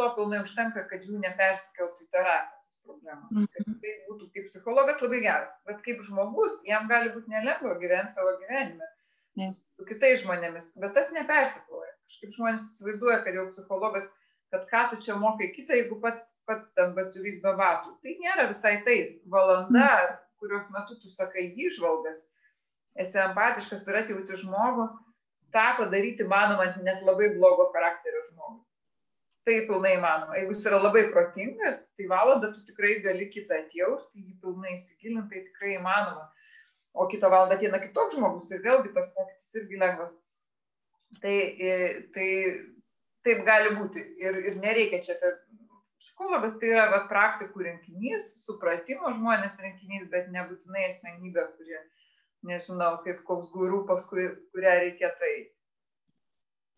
to pilnai užtenka, kad jų nepersikeltų į terapijos problemas. Kad jisai būtų kaip psichologas labai geras. Bet kaip žmogus, jam gali būti nelengva gyventi savo gyvenime yes. su kitais žmonėmis. Bet tas nepersikloja. Kažkaip žmonės įsivaizduoja, kad jau psichologas, kad ką tu čia mokai kitą, jeigu pats, pats ten batsiuvys be batų. Tai nėra visai taip. Valanda, mm. kurios metu tu sakai įžvalgas, esi empatiškas ir atjauti žmogų tą padaryti manoma net labai blogo charakterio žmogui. Tai pilnai įmanoma. Jeigu jis yra labai protingas, tai valandą tu tikrai gali kitą atjausti, jį pilnai įsigilinti, tai tikrai įmanoma. O kitą valandą ateina kitoks žmogus, tai vėlgi tas pokytis irgi lengvas. Tai, e, tai taip gali būti. Ir, ir nereikia čia apie psichologas, tai yra va, praktikų rinkinys, supratimo žmonės rinkinys, bet nebūtinai asmenybė, kurie nežinau, kaip koks gurų, paskui kurią reikėtų eiti.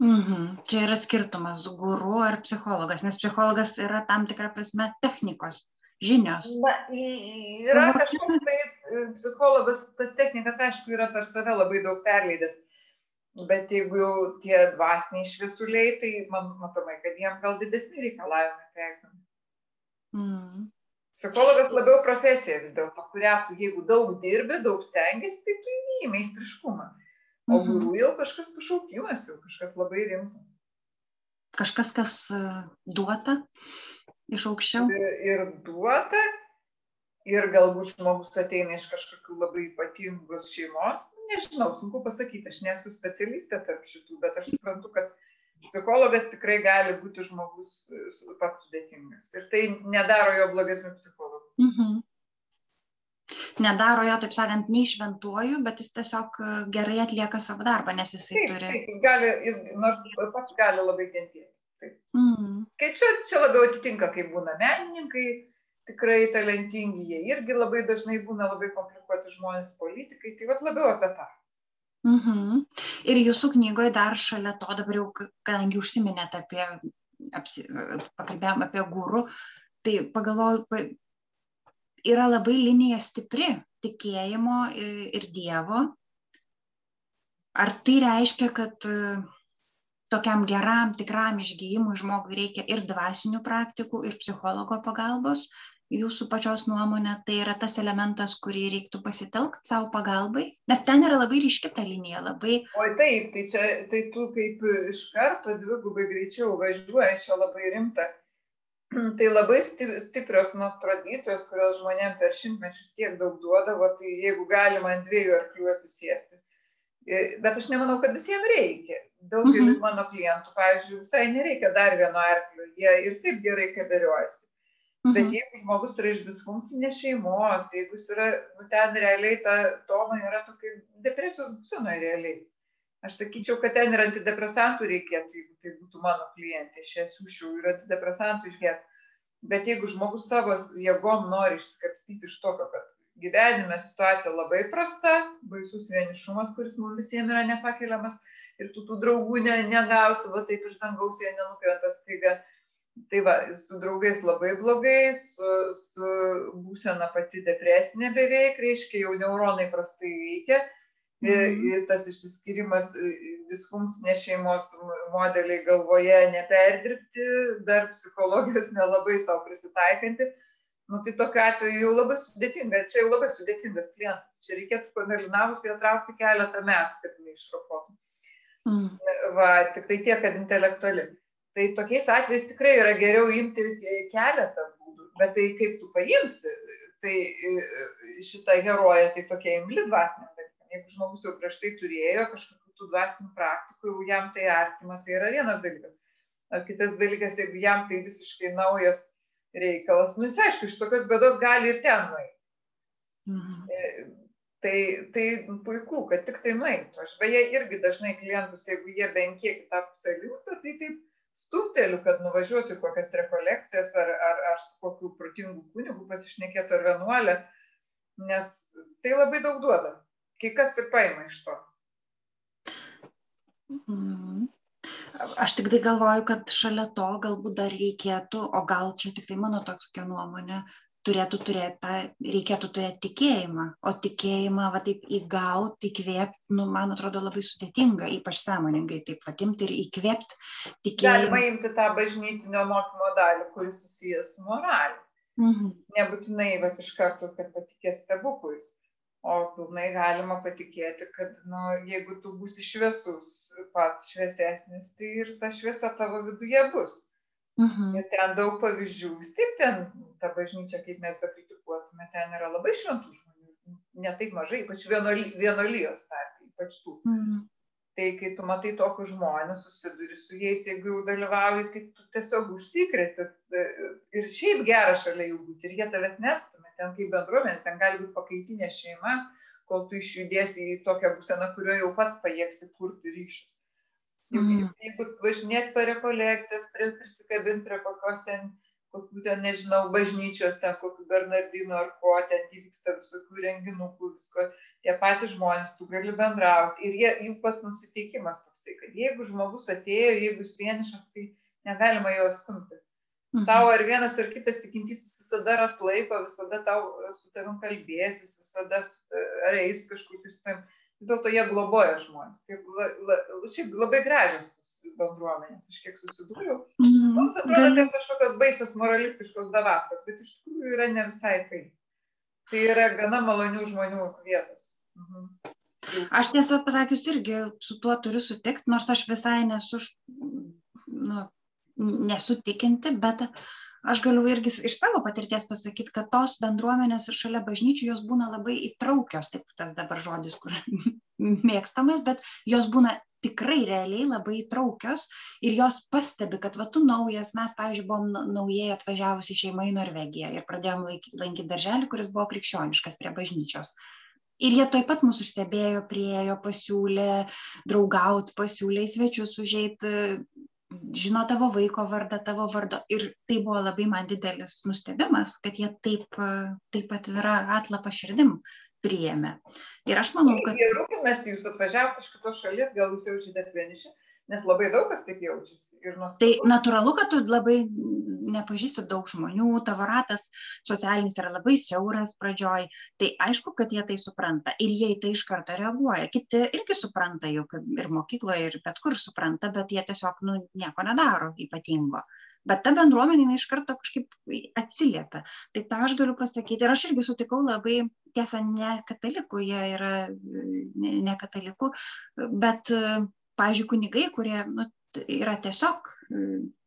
Mhm. Čia yra skirtumas guru ar psichologas, nes psichologas yra tam tikra prasme technikos, žinios. Na, yra kažkoks tai e, psichologas, tas technikas, aišku, yra per save labai daug perleidęs. Bet jeigu jau tie dvasiniai šviesuliai, tai man matomai, kad jiem gal didesni reikalavimai taikomi. Mm. Psichologas labiau profesija vis dėlto, kurią tu, jeigu daug dirbi, daug stengiasi, tai tu įgyji meistriškumą. O mhm. gurų jau kažkas pašaukimas, jau kažkas labai rimto. Kažkas, kas e, duota iš aukščiau. Ir, ir duota, ir galbūt žmogus ateina iš kažkokių labai ypatingos šeimos. Nežinau, sunku pasakyti, aš nesu specialistė tarp šitų, bet aš suprantu, kad psichologas tikrai gali būti žmogus e, pats sudėtingas. Ir tai nedaro jo blogesnių psichologų. Mhm. Nedaro jo, taip sakant, nei šventuoju, bet jis tiesiog e, gerai atlieka savo darbą, nes jisai taip, turi. Taip, jis gali, jis nors pats gali labai kentėti. Taip. Mm. Kai čia, čia labiau atitinka, kai būna menininkai, tikrai talentingi, jie irgi labai dažnai būna labai komplikuoti žmonės, politikai, tai vad labiau apie tą. Mhm. Ir jūsų knygoje dar šalia to, dabar jau, kadangi užsiminėte apie, apsi, pakalbėjom apie gūrų, tai pagalvojau, yra labai linija stipri tikėjimo ir Dievo. Ar tai reiškia, kad tokiam geram, tikram išgyjimui žmogui reikia ir dvasinių praktikų, ir psichologo pagalbos, jūsų pačios nuomonė tai yra tas elementas, kurį reiktų pasitelkti savo pagalbai? Nes ten yra labai ryški ta linija, labai... O taip, tai čia, tai tu kaip iš karto dvigubai greičiau važiuoji, čia labai rimta. [clears throat] Tai labai stiprios nu, tradicijos, kurios žmonėm per šimtmečius tiek daug duodavo, tai jeigu galima ant dviejų arklių atsisėsti. E, bet aš nemanau, kad visiems reikia. Daugeliu mhm. mano klientų, pavyzdžiui, visai nereikia dar vieno arklio, jie ir taip gerai keberiuojasi. Mhm. Bet jeigu žmogus yra iš disfunkcinės šeimos, jeigu jis yra, nu, ten realiai ta toma yra tokia depresijos būsena realiai. Aš sakyčiau, kad ten ir antidepresantų reikėtų, jeigu tai būtų mano klientė, aš ją siūšiau ir antidepresantų išgerti. Bet jeigu žmogus savo jėgom nori išsikapstyti iš tokio, kad gyvenime situacija labai prasta, baisus vienišumas, kuris mums visiems yra nepakeliamas ir tu tų draugų ne, negausi, va taip iš dangaus jie nenukrenta staiga. Tai va su draugais labai blogai su su būsena pati depresinė beveik reiškia jau neuronai prastai veikia. Ir, mhm. ir tas išsiskyrimas disfunkcinės šeimos modeliai galvoje neperdirbti dar psichologijos nelabai sau prisitaikanti nu tai tokiu atveju jau labai sudėtinga čia jau labai sudėtingas klientas. Čia reikėtų pamelinavus ją traukti keletą metų kad jinai išropotų. Mm. va tiktai tiek kad intelektuali. Tai tokiais atvejais tikrai yra geriau imti keletą būdų bet tai kaip tu paimsi tai šita herojė tai tokia imli dalykam jeigu žmogus jau prieš tai turėjo kažkokių tų dvasinių praktikų jau jam tai artima tai yra vienas dalykas. O kitas dalykas jeigu jam tai visiškai naujas reikalas nu jis aišku iš tokios bėdos gali ir ten nueiti mhm. E, tai tai puiku kad tiktai nueitų aš beje irgi dažnai klientus jeigu jie bent kiek į tą pusę linksta tai taip stumteliu, kad nuvažiuotų į kokias rekolekcijas ar, ar, ar su kokiu protingu kunigu pasišnekėtų ar vienuolę, nes tai labai daug duoda. Kai kas ir paima iš to. Mm. Aš tik tai galvoju, kad šalia to galbūt dar reikėtų, o gal čia tik tai mano tokia nuomonė, turėtų turėti tą, reikėtų turėti tikėjimą, o tikėjimą va taip įgauti, įkvėpti, nu, man atrodo labai sudėtinga, ypač sąmoningai taip atimti ir įkvėpti tikėjimą. Galima imti tą bažnytinio mokymo dalį, kuris susijęs su moraliu. Mhm. Nebūtinai, va iš karto, kad patikės stebuklais, o pilnai galima patikėti, kad, nu, jeigu tu būsi šviesus, pats šviesesnis, tai ir ta šviesa tavo viduje bus Mhm. Ir ten daug pavyzdžių, vis tiek ten ta bažnyčia, kaip mes bekritikuotume, ten yra labai šventų žmonių, ne taip mažai, ypač vienolyjos tarp, ypač tų. Mhm. Tai kai tu matai tokius žmonės, susiduri su jais, jeigu jau dalyvauji, tai tu tiesiog užsikrėti e, ir šiaip gera šalia jų būti ir jie tavęs nestumė, ten kaip bendruomenė, ten gali būti pakaitinė šeima, kol tu išjudėsi į tokią būseną, kurioje jau pats pajėgsi kurti ryšius. Mm. Jeigu važinėt per rekolekcijas, prie, prisikabint prie kokios ten, kokių ten, nežinau, bažnyčios, ten kokių bernardinų ar ko, ten vyksta visokių renginukų, visko, tie patys žmonės, tu gali bendrauti. Ir jie, jų pats nusiteikimas toksai, kad jeigu žmogus atėjo, jeigu jis vienišas, tai negalima jo stumti. Mhm. Tau ar vienas ar kitas tikintysis visada ras laiko, visada tau su tavim kalbėsis, visada ar eis kažkur tai su tavim vis dėlto jie globoja žmonės. Tai la, la, šiaip labai gražios bendruomenės, aš kiek susidūriau. Mm, Mums atrodo, tai kažkokios baisios moralistiškos davatkos, bet iš tikrųjų yra ne visai tai. Tai yra gana malonių žmonių vietos. Mhm. Aš tiesą pasakius irgi su tuo turiu sutikti, nors aš visai nesu, nu, nesu tikinti, bet aš galiu irgi iš savo patirties pasakyt kad tos bendruomenės ir šalia bažnyčių jos būna labai įtraukios taip tas dabar žodis kur [laughs] mėgstamas bet jos būna tikrai realiai labai įtraukios ir jos pastebi kad va tu naujas mes pavyzdžiui buvom naujai atvažiavusi šeima į norvegiją ir pradėjom lankyt darželį kuris buvo krikščioniškas prie bažnyčios. Ir jie tuoj pat mus užstebėjo priėjo pasiūlė draugaut pasiūlė į svečius užeit žino tavo vaiko vardą, tavo vardo. Ir tai buvo labai man didelis nustebimas, kad jie taip, taip atvira atlapą širdim priėmė. Ir aš manau, kad... Jie rūpinasi, jūs atvažiavote iš kitos šalies, gal jūs jaučiatės vieniši, nes labai daug kas taip jaučiasi. Tai natūralu, kad tu labai nepažįsti daug žmonių, tavo ratas socialinis yra labai siauras pradžioj, tai aišku, kad jie tai supranta ir jie į tai iš karto reaguoja. Kiti irgi supranta, juk ir mokykloje, ir bet kur supranta, bet jie tiesiog nu, nieko nedaro ypatingo. Bet ta bendruomenė iš karto kažkaip atsiliepia. Tai tą aš galiu pasakyti. Ir aš irgi sutikau labai, tiesa, ne katalikų, jie yra ne, katalikų, bet pavyzdžiui, kunigai, kurie nu, yra tiesiog,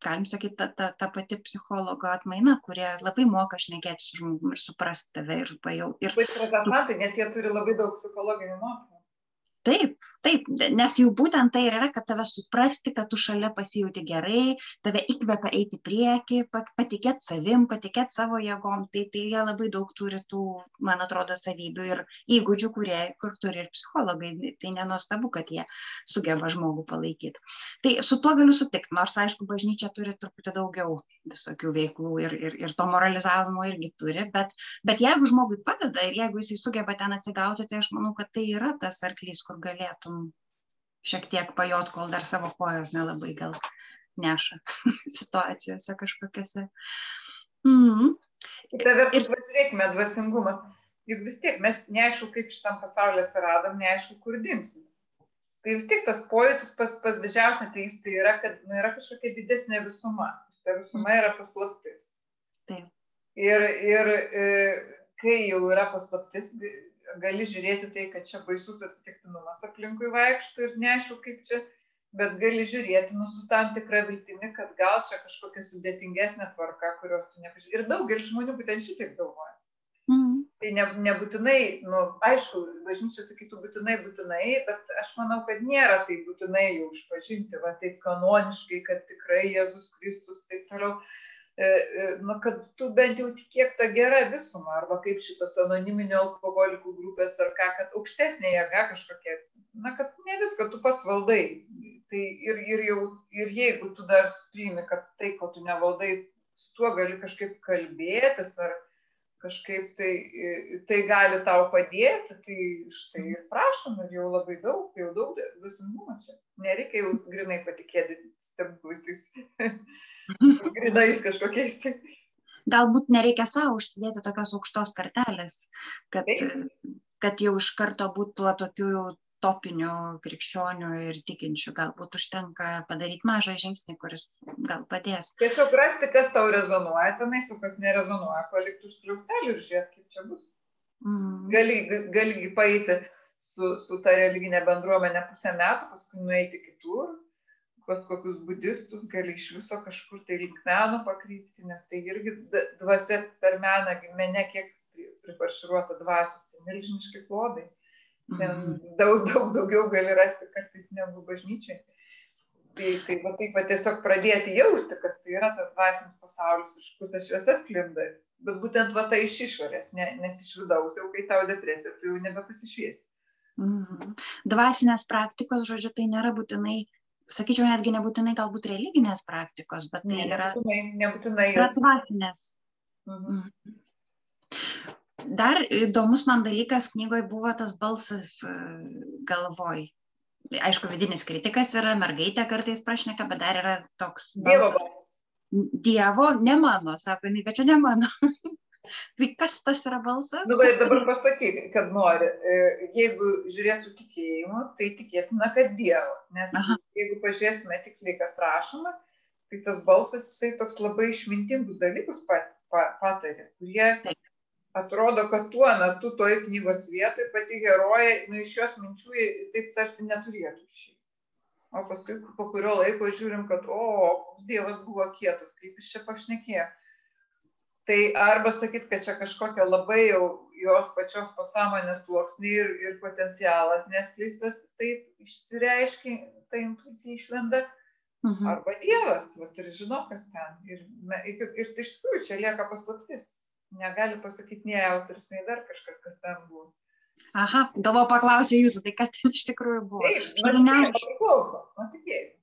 galim sakyti, ta, ta, ta pati psichologo atmaina, kurie labai moka šnekėti su žmogumi ir suprasti tave ir pajau. Ir... Tai protestantai, nes jie turi labai daug psichologinių mokymų taip taip nes jau būtent tai ir yra kad tave suprasti kad tu šalia pasijauti gerai tave įkvepia eiti į priekį patikėt savim patikėt savo jėgom tai tai jie labai daug turi tų man atrodo savybių ir įgūdžių kurie kur turi ir psichologai tai nenuostabu kad jie sugeba žmogų palaikyt. Tai su tuo galiu sutikt nors aišku bažnyčia turi truputį daugiau visokių veiklų ir ir ir to moralizavimo irgi turi bet bet jeigu žmogui padeda ir jeigu jisai sugeba ten atsigauti tai aš manau kad tai yra tas arklys kur galėtum šiek tiek pajot, kol dar savo kojos nelabai gal neša [laughs] situacijose kažkokiose. Mm. Kita vertus, ir... pasižiūrėkime, dvasingumas. Juk vis tiek mes neaišku, kaip šitam pasaulyje atsiradom, neaišku, kur dimsim. Tai vis tiek tas pojūtis pas, pas didžiausią teistą yra, kad nu, yra kažkokia didesnė visuma. Ta visuma yra paslaptis. Taip. Ir, ir e, kai jau yra paslaptis, gali žiūrėti tai, kad čia baisus atsitiktinumas aplinkui vaikšto ir neaišku, kaip čia, bet gali žiūrėti nu, su tam tikra viltimi, kad gal čia kažkokia sudėtingesnė tvarka, kurios tu nepažįsti. Ir daugelis žmonių būtent šitaip galvoja. Mm. Tai ne, nebūtinai, nu, aišku, bažnyčia sakytų būtinai, būtinai, bet aš manau, kad nėra tai būtinai jau išpažinti, va taip kanoniškai, kad tikrai Jėzus Kristus taip toliau. E, e, nu, kad tu bent jau tikėk tą gerą visumą, arba kaip šitos anoniminio alkoholikų grupės, ar ką, kad aukštesnė jėga kažkokia, na, kad ne viską tu pats valdai. Tai ir, ir, jau, ir jeigu tu dar priimi, kad tai, ko tu nevaldai, su tuo gali kažkaip kalbėtis, ar kažkaip tai, tai gali tau padėti, tai štai ir prašom, ir jau labai daug, jau daug dvasingumo čia. Nereikia jau grinai patikėti stebuklais. [laughs] [laughs] grinais kažkokiais. Tai. Galbūt nereikia savo užsidėti tokios aukštos kartelės, kad, kad jau iš karto būtų tuo tokiu topinių krikščionių ir tikinčių. Galbūt užtenka padaryti mažą žingsnį, kuris gal padės. Tiesiog rasti, kas tau rezonuoja, tenai su kas nerezonuoja, palikti už skliaustelį ir žiūrėti, kaip čia bus. Mm. Gali, gali paeiti su, su ta religinė bendruomenė pusę metų, paskui nueiti kitur, pas kokius budistus gali iš viso kažkur tai link meno pakrypti, nes tai irgi dvasia per meną, mene kiek prifarširuota dvasios, tai milžiniški klodai. Ten mhm. daug, daug daugiau gali rasti kartais negu bažnyčiai. Tai, tai va taip va tiesiog pradėti jausti, kas tai yra tas dvasinis pasaulis, iš kur ta šviesa sklinda. Bet būtent va tai iš išorės, ne, nes iš vidaus jau kai tau depresija, tu jau nebepasišviesi. Mhm. Dvasinės praktikos, žodžiu, tai nėra būtinai sakyčiau, netgi nebūtinai galbūt religinės praktikos, bet tai yra nebūtinai dvasinės. Mhm. mhm. Dar įdomus man dalykas knygoje buvo tas balsas e, galvoj. Aišku, vidinis kritikas yra, mergaitė kartais prašneka, bet dar yra toks. Balsas. Dievo balsas. Dievo, ne mano, sako, bet čia ne mano. [laughs] Tai kas tas yra balsas? Nu, bet dabar pasakyk, kad nori. E, jeigu žiūrėsiu tikėjimu, tai tikėtina, kad Dievo. Nes Aha. jeigu pažiūrėsime tiksliai, kas rašoma, tai tas balsas, jisai toks labai išmintingus dalykus pat, pa, patarė, kurie Taip. atrodo, kad tuo metu toj knygos vietoj pati herojė, nu iš jos minčių taip tarsi neturėtų išėjti. O paskui po kurio laiko žiūrim, kad, o, Dievas buvo kietas, kaip jis čia pašnekėjo tai arba sakyt kad čia kažkokia labai jau jos pačios pasąmonės sluoksniai ir, ir potencialas neskleistas taip išsireiškia, ta intuicija išlenda, mhm. arba Dievas, vat, ir žino, kas ten. Ir, ir, ir iš tikrųjų čia lieka paslaptis. Negali pasakyti nei autoris, nei dar kažkas, kas ten buvo. Aha, galvoju paklausiu jūsų, tai kas ten iš tikrųjų buvo. Taip, nuo tikėjimo priklauso, nuo tikėjimo.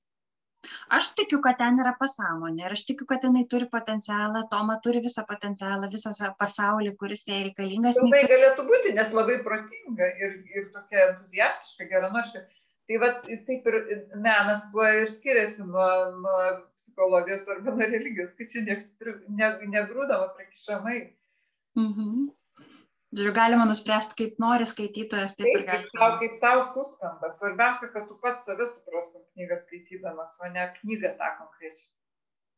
Aš tikiu, kad ten yra pasąmonė ir aš tikiu, kad jinai turi potencialą, Toma turi visą potencialą, visą pasaulį, kuris jai reikalingas. Tai galėtų būti, nes labai protinga ir, ir tokia entuziastiška, geranoriška. Tai va, taip ir menas tuo ir skiriasi nuo, nuo psichologijos arba nuo religijos, kad čia nieks ne, negrūdama prakišamai. Mhm. Žiūrėjau, galima nuspręsti, kaip nori skaitytojas, taip, taip. Kaip tau, kaip tau suskamba. Svarbiausia, kad tu pats save suprastum knygą skaitydamas, o ne knygą tą konkrečiai.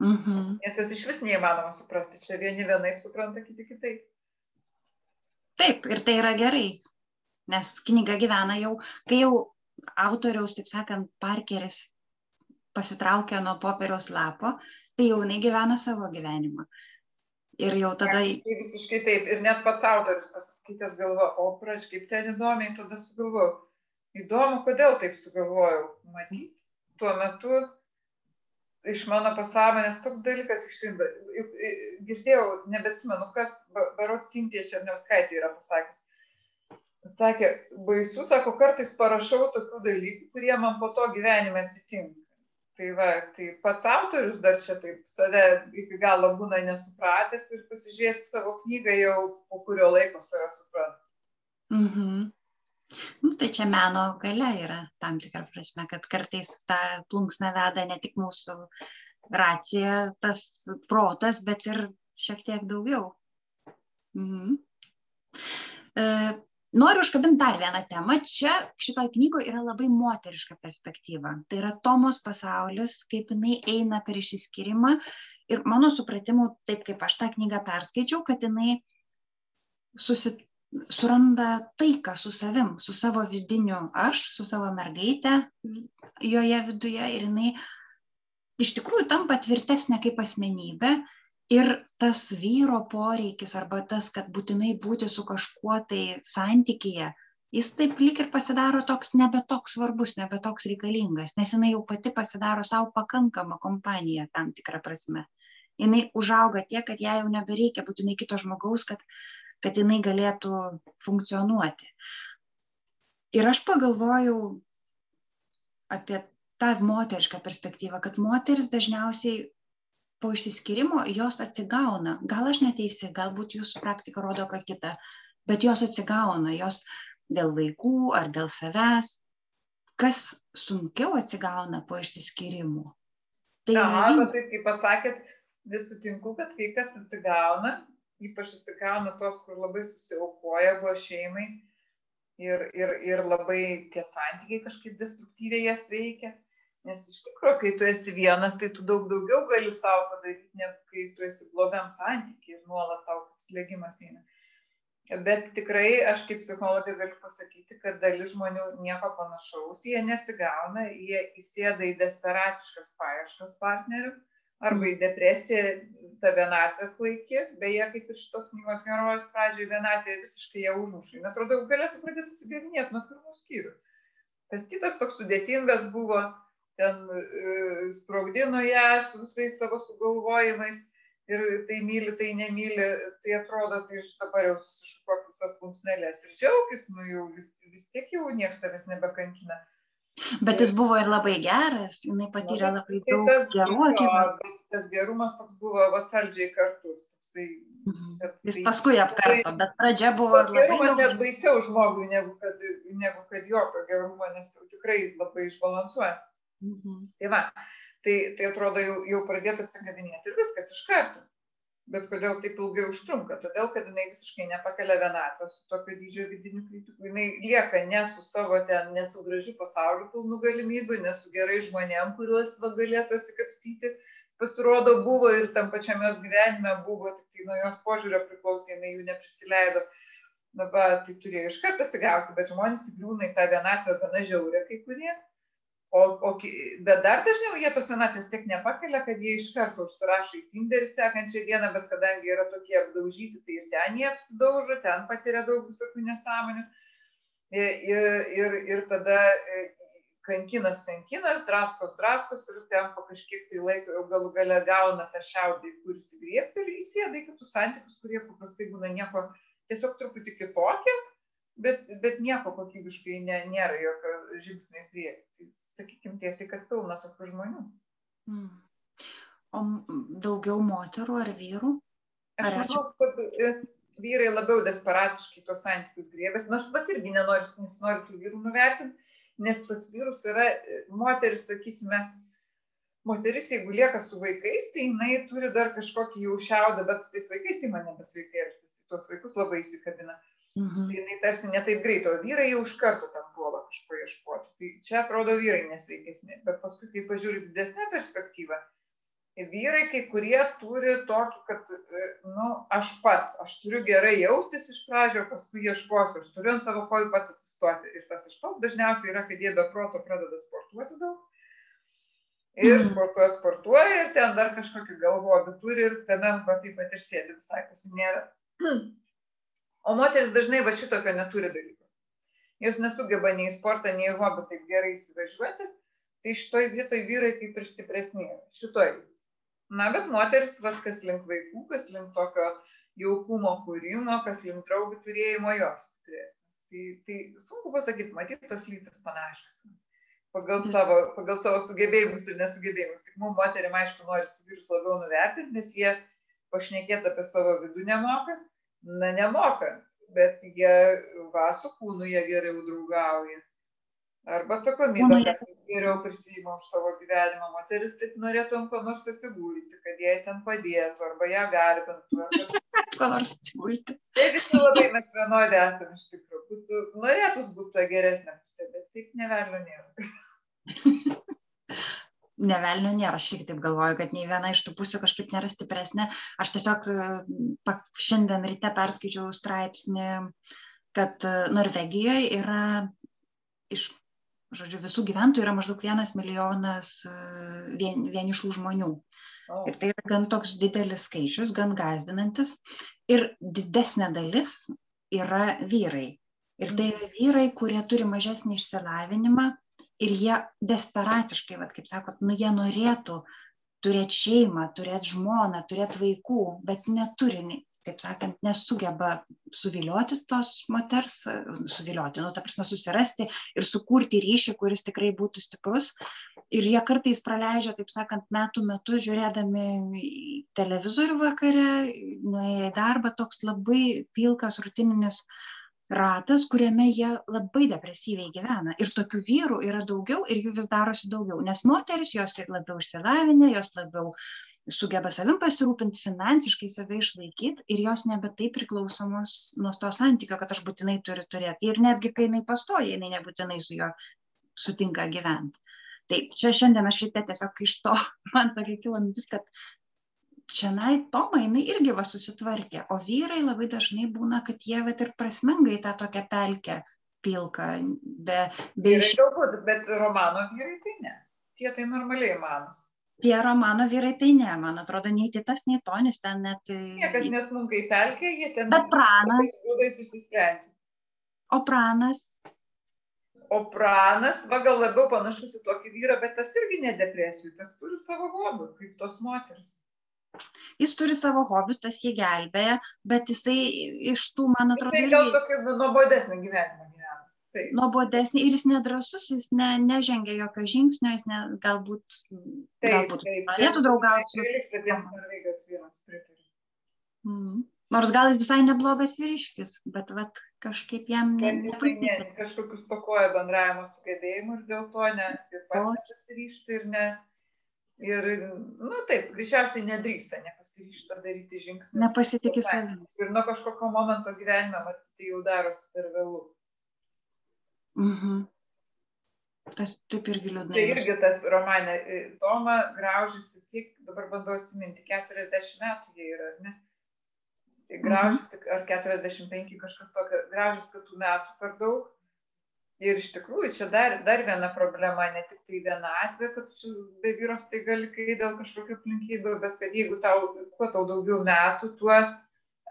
Mhm. Nes jas iš vis neįmanoma suprasti. Čia vieni vienaip supranta, kiti kitaip. Taip, ir tai yra gerai. Nes knyga gyvena jau, kai jau autoriaus, taip sakant, parkeris pasitraukia nuo popieriaus lapo, tai jau jinai gyvena savo gyvenimą. Ir jau tada... Tai visiškai taip. Ir net pats autorius pasiskaitęs galvo, o prač, kaip ten įdomiai tada sugalvojau. Įdomu, kodėl taip sugalvojau. Matyt, tuo metu iš mano pasąmonės toks dalykas išlindo. Girdėjau, nebeatsimenu, kas, beros Sintija Černiauskaitė yra pasakęs. Sakė, baisu, sako, kartais parašau tokių dalykų, kurie man po to gyvenime atsitinka. Tai va, tai pats autorius dar čia taip save iki galo būna nesupratęs ir pasižiūrės savo knygą jau po kurio laiko save supranta. Mhm. Nu, tai čia meno gale yra tam tikra prasme, kad kartais tą plunksną veda ne tik mūsų racija, tas protas, bet ir šiek tiek daugiau. Mhm. E, noriu užkabinti dar vieną temą. Čia šitoje knygoje yra labai moteriška perspektyva. Tai yra Tomos pasaulis, kaip jinai eina per išsiskirimą. Ir mano supratimu, taip kaip aš tą knygą perskaičiau, kad jinai susit, suranda taiką su savim, su savo vidiniu aš, su savo mergaitė joje viduje ir jinai iš tikrųjų tampa tvirtesnė kaip asmenybė ir tas vyro poreikis arba tas, kad būtinai būti su kažkuo tai santykyje, jis taip lyg ir pasidaro toks nebe toks svarbus, nebe toks reikalingas, nes jinai jau pati pasidaro savo pakankamą kompaniją tam tikrą prasme. Jinai užauga tiek, kad ją jau nebereikia būtinai kito žmogaus, kad kad jinai galėtų funkcionuoti. Ir aš pagalvojau apie tą moterišką perspektyvą, kad moteris dažniausiai po išsiskirimo jos atsigauna. Gal aš neteisi, galbūt jūsų praktika rodo ką kitą, bet jos atsigauna, jos dėl vaikų ar dėl savęs. Kas sunkiau atsigauna po išsiskirimų? Tai Aha, yra... taip kaip pasakėt, vis sutinku, kad kai kas atsigauna, ypač atsigauna tos, kur labai susiaukoja buvo šeimai ir, ir, ir labai tie santykiai kažkaip destruktyviai jas veikia. Nes iš tikrųjų, kai tu esi vienas, tai tu daug daugiau gali savo padaryti, negu kai tu esi blogam santykiai ir nuolat tau slėgimas eina. Bet tikrai aš kaip psichologė galiu pasakyti, kad dalis žmonių nieko panašaus, jie neatsigauna, jie įsėda į desperatiškas paieškas partnerių arba į depresiją, ta vienatvė klaiki, beje, kaip ir šitos knygos herojus pradžioje vienatvė visiškai ją užmušė. Atrodo, galėtų pradėti įsigavinėti nuo pirmų skyrių. Tas kitas toks sudėtingas buvo, ten e, sprogdino ją su visais savo sugalvojimais ir tai myli, tai nemyli, tai atrodo, tai iš dabar jau susišukuok visas plunksnelės ir džiaugis, nu jau vis, vis tiek jau niekas tavęs nebekankina. Bet jis buvo ir labai geras, jinai patyrė Na, labai tai daug gerų akimirkų. Tas gerumas toks buvo vasaldžiai kartus. Toksai, mhm. kad, jis tai, paskui apkarto, bet pradžia buvo... Tas gerumas labai... net baisiau žmogui, negu kad, negu kad jokio gerumo, nes tikrai labai išbalansuoja. Mhm. Tai va, tai, tai atrodo jau, jau pradėtų atsigavinėti ir viskas iš karto. Bet kodėl taip ilgai užtrunka? Todėl kad jinai visiškai nepakelia vienatvės su tokio dydžio vidiniu kritiku jinai lieka ne su savo ten ne su gražiu pasauliu pilnu galimybių ne su gerais žmonėm kuriuos va galėtų atsikapstyti. Pasirodo buvo ir tam pačiam jos gyvenime buvo tiktai nuo jos požiūrio priklausė jinai jų neprisileido. Va tai turėjo iškart atsigauti bet žmonės įgriūna į tą vienatvę gana žiaurią kai kurie o o bet dar dažniau jie tos vienatvės tiek nepakelia kad jie iš karto užsirašo į tinderį sekančią dieną bet kadangi yra tokie apdaužyti tai ir ten jie apsidaužo ten patiria daug visokių nesąmonių. Ir ir ir tada e, kankinas kankinas draskos draskos ir ten po kažkiek tai laiko jau galų gale gauna tą šiaudį kur įsigriebti ir įsėda į kitus santykius kurie paprastai būna nieko tiesiog truputį kitokie bet bet nieko kokybiškai ne nėra jokio žingsnio į priekį tai sakykim tiesiai kad pilna tokių žmonių mm. o daugiau moterų ar vyrų aš ar manau kad e, vyrai labiau desperatiškai tos santykius griebėsi nors vat irgi nenoriu nesinori tų vyrų nuvertint nes pas vyrus yra, moteris, sakysime, moteris, jeigu lieka su vaikais, tai jinai turi dar kažkokį jau šiaudą, bet su tais vaikais įma nebesveikai elgtis, tuos vaikus labai įsikabina. Mhm. Tai jinai tarsi netaip greit, o vyrai jau iš karto tam puola kažko ieškoti. Tai čia atrodo vyrai nesveikesni, bet paskui, kai pažiūri didesnę perspektyvą, vyrai kai kurie turi tokį, kad, e, nu, aš pats, aš turiu gerai jaustis iš pradžio, paskui ieškosiu, aš turiu ant savo kojų pats atsistoti. Ir tas aš pats dažniausiai yra, kad jie be proto pradeda sportuoti daug. Ir mm. sportuoja, sportuoja ir ten dar kažkokį galvobį turi ir tame va taip pat ir sėdi visai, kas nėra. O moteris dažnai va šitokio neturi dalyko. Jos nesugeba nei sportą, nei hobį taip gerai įsivažiuoti, tai šitoj vietoj vyrai kaip ir stipresni. Šitoj. Na bet moteris vat kas link vaikų kas link tokio jaukumo kūrimo kas link draugių turėjimo jos stipresnės. Tai tai sunku pasakyt matyt tos lytys panašios. Pagal savo pagal savo sugebėjimus ir nesugebėjimus. Tik mum moterim aišku norisi vyrus labiau nuvertint nes jie pašnekėt apie savo vidų nemoka na nemoka bet jie va su kūnu jie geriau draugauja. Arba atsakomybę geriau prisiima už savo gyvenimą. Moteris taip norėtų ant ko nors atsigulti kad jai ten padėtų arba ją garbintų arba [laughs] ko nors atsigulti. Tai visi labai mes vienodi esam iš tikrųjų būtų norėtųs būt ta geresnė pusė bet taip velnio nėra [laughs] ne velnio nėra, aš irgi taip galvoju, kad nei viena iš tų pusių kažkaip nėra stipresnė. Aš tiesiog šiandien ryte perskaičiau straipsnį, kad Norvegijoje yra iš žodžiu, visų gyventojų yra maždaug vienas milijonas e, vien, vienišų žmonių. Oh. Ir tai yra gan toks didelis skaičius, gan gazdinantis. Ir didesnė dalis yra vyrai. Ir tai yra vyrai, kurie turi mažesnį išsilavinimą ir jie desperatiškai, vat, kaip sakot, nu jie norėtų turėti šeimą, turėti žmoną, turėti vaikų, bet neturi taip sakant, nesugeba suvilioti tos moters, suvilioti, nu, ta prasme, susirasti ir sukurti ryšį, kuris tikrai būtų stiprus. Ir jie kartais praleidžia, taip sakant, metų metus žiūrėdami televizorių vakare, nuėję į darbą, toks labai pilkas rutininis ratas, kuriame jie labai depresyviai gyvena. Ir tokių vyrų yra daugiau ir jų vis darosi daugiau, nes moteris jos labiau išsilavinę, jos labiau sugeba savim pasirūpint finansiškai save išlaikyt ir jos nebe taip priklausomos nuo to santykio kad aš būtinai turiu turėt ir netgi kai jinai pastoja jinai nebūtinai su juo sutinka gyvent tai čia šiandien aš ryte tiesiog iš to [laughs] man tokia kilo mintis kad čionai Toma jinai irgi va susitvarkė, o vyrai labai dažnai būna, kad jie vat ir prasmingai tą tokią pelkę pilką, be... be iš... galbūt, bet romano vyrai tai ne. Tie tai normaliai manus Piero mano vyrai tai ne, man atrodo, nei Titas, nei Tonis ten net. E, Niekas nesmunka į pelkę, jie ten. Bet pranas. Būdais išsisprendžia. O pranas. O pranas, va gal labiau panašus į tokį vyrą, bet tas irgi ne depresijų, tas turi savo hobių, kaip tos moteris. Jis turi savo hobių, tas jį gelbėja, bet jisai iš tų, man atrodo. Jisai gal tokį nuobodesnį gyvenimą taip. nuobodesnį ir jis nedrasus, jis ne, nežengia jokio žingsnio, jis ne, galbūt, taip, galbūt taip, norėtų draugauti. Su... tiems norvegijos vyrams pritariu. Mm. Nors gal jis visai neblogas vyriškis, bet vat, kažkaip jam ne. Jisai ne, kažkokius pakoja bendravimo sugebėjimų ir dėl to ne, ir pats nepasiryšta ir ne. Ir, nu taip, greičiausiai nedrįsta, nepasiryšta daryti žingsnius. Nepasitikė savimi. Ir nuo kažkokio momento gyvenime, matyti, tai jau darosi per vėlų. Mhm. Tas taip irgi liūdnai. Tai irgi tas romanė. E, Toma graužėsi tik, dabar bandau atsiminti, 40 metų jie yra, ne? Tai mhm. ar 45 kažkas tokio, graužėsi, kad tų metų per daug. Ir iš tikrųjų čia dar, dar viena problema, ne tik tai viena atveja, kad tu be vyros tai gali kai dėl kažkokio aplinkybių, bet kad jeigu tau, kuo tau daugiau metų, tuo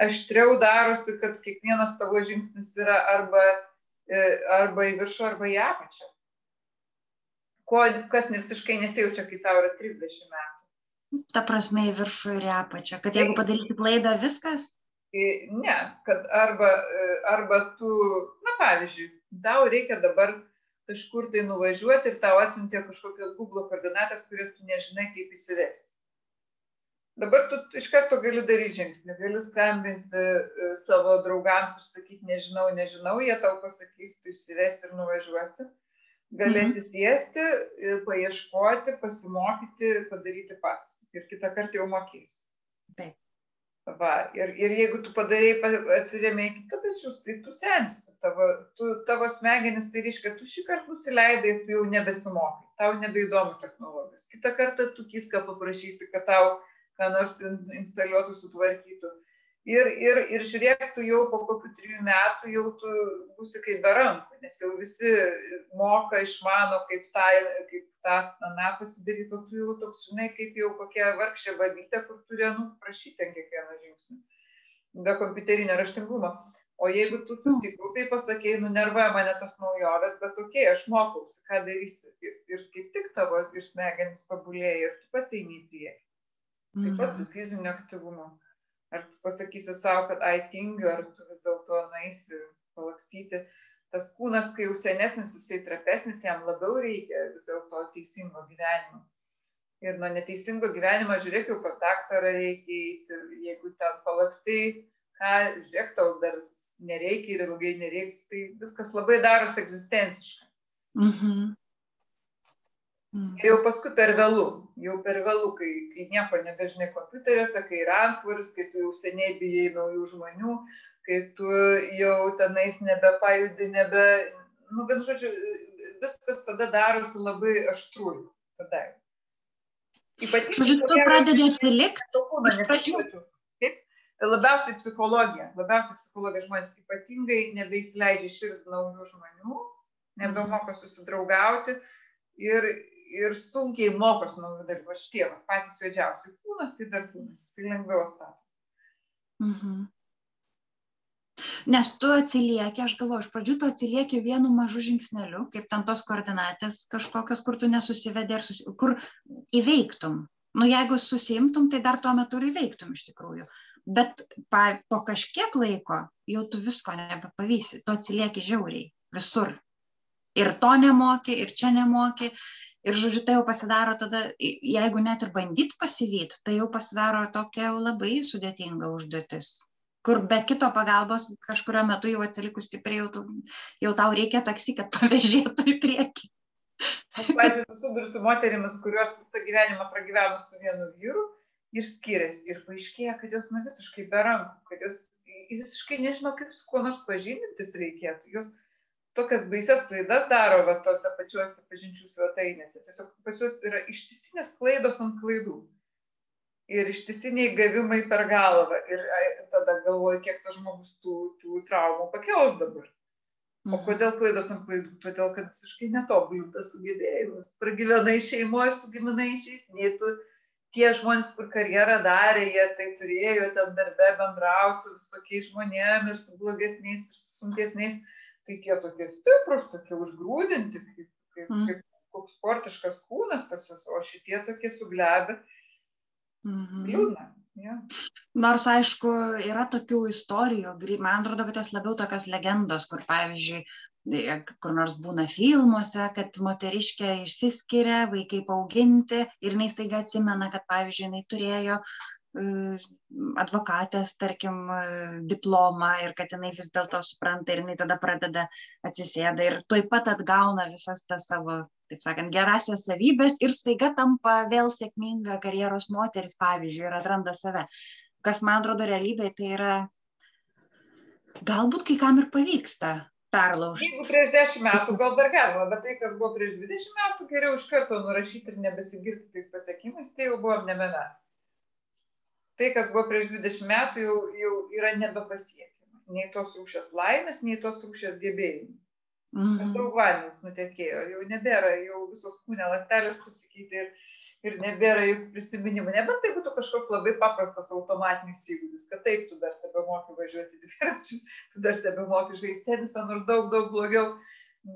aštriau darosi, kad kiekvienas tavo žingsnis yra arba E, arba į viršų, arba į apačią. Ko, kas visiškai nesijaučia, kai tau yra 30 metų. Ta prasme į viršų ir į apačią, kad jeigu padarysi klaidą, viskas? E, ne, kad arba, e, arba tu, na pavyzdžiui, tau reikia dabar kažkur tai nuvažiuoti ir tau atsiuntė kažkokios Google koordinatės, kurias tu nežinai, kaip įsivesti dabar tu iš karto gali daryt žingsnį gali skambinti e, savo draugams ir sakyt nežinau nežinau jie tau pasakys tu išsivesi ir nuvažiuosi galėsi mhm. sėsti, paieškoti, pasimokyti, padaryti pats. Ir kitą kartą jau mokėsi. Taip. Va, ir, ir jeigu tu padarėjai, atsirėmė į kitą pečius, tai tu sensi, tavo, tu, tavo smegenis, tai reiškia, tu šį kartą nusileidai, tu jau nebesimokai, tau nebeįdomu technologijos. Kitą kartą tu kitką paprašysi, kad tau ką nors instaliuotų, sutvarkytų ir ir ir žiūrėk tu jau po kokių trijų metų jau tu būsi kaip be rankų nes jau visi moka išmano kaip tą kaip tą aną pasidaryt o tu jau toks žinai kaip jau kokia vargšė babytė kur turi anūkų prašyti ant kiekvieno žingsnio. Be kompiuterinio raštingumo. O jeigu tu susikaupei pasakei nu nervuoja mane tos naujovės bet okei aš mokausi ką darysi. Ir, ir kaip tik tavo ir smegenys tobulėja ir tu pats eini į priekį. Taip pat su mhm. fiziniu aktyvumu. Ar tu pasakysi sau, kad ai tingiu, ar tu vis dėlto naisi palakstyti. Tas kūnas, kai jau senesnis, jisai trapesnis, jam labiau reikia vis dėlto teisingo gyvenimo. Ir nuo neteisingo gyvenimo, žiūrėk, jau pas daktarą reikia eiti, jeigu ten palakstai, ką, žiūrėk, tau dar nereikia ir ilgai nereiks, tai viskas labai darosi egzistenciškai. Mhm. Mm. Ir jau paskui per vėlų, jau per vėlų, kai, kai nieko nebežinai kompiuteriuose, kai yra ansvaris, kai tu jau seniai bijai naujų žmonių, kai tu jau tenais nebepajudi, nebe, nu, bet žodžiu, viskas tada darosi labai aštru. Tada. Ypatingai. Žodžiu, tu pradedi atsilikti. Taip, labiausiai psichologija, labiausiai psichologija žmonės ypatingai nebeįsileidžia širdį naujų žmonių, nebemoka susidraugauti ir ir sunkiai mokosi naujų dalykų. Aš tie, patys juodžiausi kūnas, tai dar kūnas, jis lengviau stato. Mhm. Nes tu atsilieki, aš galvoju, iš pradžių tu atsilieki vienu mažu žingsneliu, kaip tam tos koordinatės kažkokios, kur tu nesusivedė susi... kur įveiktum. Nu, jeigu susimtum, tai dar tuo metu ir įveiktum iš tikrųjų. Bet pa, po kažkiek laiko jau tu visko nebepavysi, tu atsilieki žiauriai visur. Ir to nemoki, ir čia nemoki, ir žodžiu tai jau pasidaro tada jeigu net ir bandyt pasivyt tai jau pasidaro tokia jau labai sudėtinga užduotis kur be kito pagalbos kažkuriuo metu jau atsilikus stipriai jau, tu, jau tau reikia taksi, kad pavėžėtų į priekį. Aš, pažiūrėjau, susiduriu su moterimis, kurios visą gyvenimą pragyveno su vienu vyru ir skiriasi. Ir paaiškėja, kad jos nu, visiškai be rankų, kad jos visiškai nežino, kaip su kuo nors pažindintis reikėtų. Jos tokias baises klaidas daro va tose pačiuose pažinčių svetainėse. Tiesiog pas juos yra ištisinės klaidos ant klaidų. Ir ištisiniai gavimai per galvą. Ir tada galvoju, kiek tas žmogus tų, tų traumų pakels dabar. O mhm. kodėl klaidos ant klaidų? Todėl, kad visiškai netobulintas sugebėjimas. Pragyvenai šeimoje su giminaičiais, nei tu tie žmonės, kur karjerą darė, jie tai turėjo ten darbę bendrauti su visokiais žmonėmis, su blogesniais, ir su sunkesniais tai tie tokie stiprus, tokie užgrūdinti, kaip, kaip, mm. kaip koks sportiškas kūnas pas juos, o šitie tokie suglebę. -hmm. Liūdna. Ja. Nors, aišku, yra tokių istorijų, man atrodo, kad jos labiau tokios legendos, kur, pavyzdžiui, kur nors būna filmuose, kad moteriškė išsiskiria, vaikai paauginti ir jinai staiga atsimena, kad, pavyzdžiui, jinai turėjo advokatės, tarkim, diplomą ir kad jinai vis dėlto supranta ir jinai tada pradeda atsisėda ir tuoj pat atgauna visas tas savo, taip sakant, gerasias savybės ir staiga tampa vėl sėkminga karjeros moteris, pavyzdžiui, ir atranda save. Kas man atrodo realybėje, tai yra galbūt kai kam ir pavyksta perlaužti. Jeigu prieš 10 metų gal dar galima, bet tai, kas buvo prieš 20 metų, geriau iš karto nurašyti ir nebesigirti tais pasiekimais, tai jau buvom nebe mes tai, kas buvo prieš 20 metų, jau, jau yra nebepasiekiama. Nei tos rūšės laimės, nei tos rūšės gebėjimų. Mhm. Mm daug vandens nutekėjo, jau nebėra, jau visos kūnė lastelės pasikeitė ir, ir nebėra juk prisiminimų. Nebent tai būtų kažkoks labai paprastas automatinis įgūdis, kad taip, tu dar tebe moki važiuoti dviračiu, [laughs] tu dar tebe moki žaisti tenisą, nors daug, daug blogiau,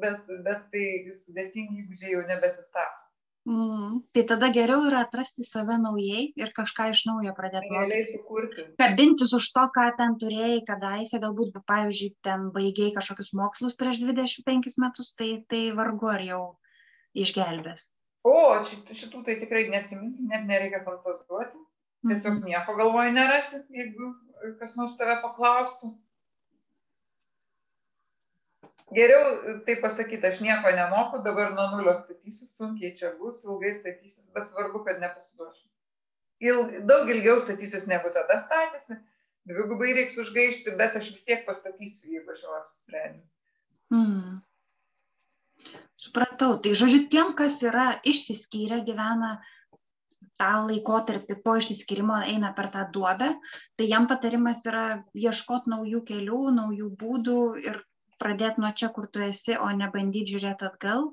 bet, bet tai sudėtingi įgūdžiai jau nebesistato. Mm. Tai tada geriau yra atrasti save naujai ir kažką iš naujo pradėti. Realiai sukurti. Kabintis už to, ką ten turėjai, kadaise, galbūt, pavyzdžiui, ten baigiai kažkokius mokslus prieš 25 metus, tai, tai vargu ar jau išgelbės. O, šitų, šitų tai tikrai neatsiminsi, net nereikia fantazuoti. Tiesiog -hmm. nieko galvoje nerasi, jeigu kas nors tave paklaustų. Geriau tai pasakyti, aš nieko nemoku, dabar nuo nulio statysiu, sunkiai čia bus, ilgai statysis, bet svarbu, kad nepasiduočiau. Il, daug ilgiau statysis negu tada statėsi, dvigubai reiks užgaišti, bet aš vis tiek pastatysiu, jeigu aš jau apsprendžiu. Mm. Supratau, tai žodžiu, tiem, kas yra išsiskyrę, gyvena tą laikotarpį po išsiskyrimo eina per tą duobę, tai jam patarimas yra ieškoti naujų kelių, naujų būdų ir pradėti nuo čia, kur tu esi, o ne bandyti žiūrėti atgal,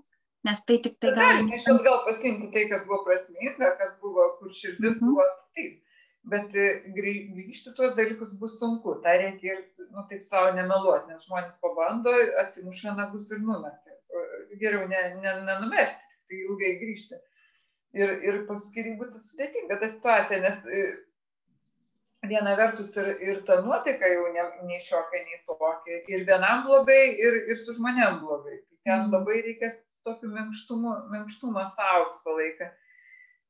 nes tai tik tai gali... Galime iš atgal pasimti tai, kas buvo prasminga, kas buvo, kur širdis mhm. buvo, taip. Bet e, grįžti tuos dalykus bus sunku, tą reikia ir, nu, taip savo nemeluoti, nes žmonės pabando, atsimuša nagus ir numeta. Geriau ne, ne, nenumesti, tik tai ilgai grįžti. Ir, ir paskui būtų sudėtinga ta situacija, nes e, viena vertus ir, ir ta nuotaika jau ne, nei šiokia, nei tokia. Ir vienam blogai, ir, ir su žmonėm blogai. Tai ten mm. labai reikia tokiu minkštumu, minkštumą savo visą laiką.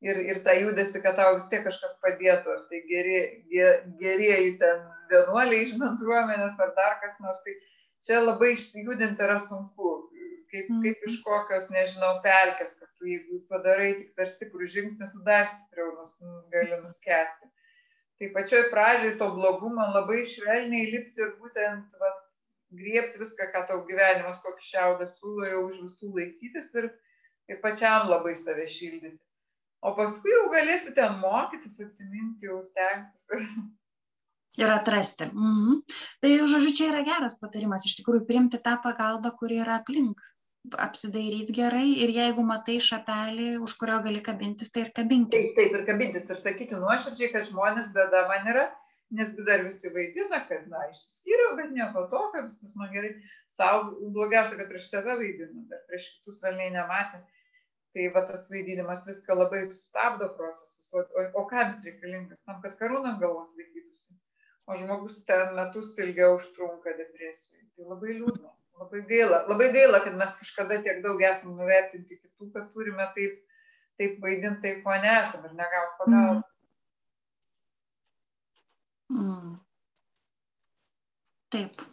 Ir, ir tą judesi, kad tau vis tiek kažkas padėtų. Ar tai geri, ger, gerieji ten vienuoliai iš bendruomenės, ar dar kas nors. Tai čia labai išsijudinti yra sunku. Kaip, mm. kaip iš kokios, nežinau, pelkės, kad tu jeigu padarai tik per stiprų žingsnį, tu dar stipriau nus, gali nuskesti tai pačioj pradžioj to blogumo labai švelniai lipti ir būtent vat, griebti viską, ką tau gyvenimas kokį šiaudą siūlo, jau už visų laikytis ir, ir pačiam labai save šildyti. O paskui jau galėsi ten mokytis, atsiminti, jau stengtis. [laughs] Ir atrasti. Mhm. Tai, žodžiu, čia yra geras patarimas, iš tikrųjų, priimti tą pagalbą, kuri yra aplink apsidairyt gerai ir jeigu matai šapelį, už kurio gali kabintis, tai ir kabinkis. Taip, taip ir kabintis ir sakyti nuoširdžiai, kad žmonės bėda man yra, nes dar visi vaidina, kad, na, išsiskyriau, bet nieko tokio, viskas man gerai. Sau blogiausia, kad prieš save vaidinu, bet prieš kitus velniai nematė. Tai va tas vaidinimas viską labai sustabdo procesus. O, o, o kam jis reikalingas? Tam, kad karūna galvos laikytųsi. O žmogus ten metus ilgiau užtrunka depresijoje. Tai labai liūdna labai gaila labai gaila kad mes kažkada tiek daug esam nuvertinti kitų kad turime taip taip vaidint tai ko nesam ir negaut pagalbos mm. Taip,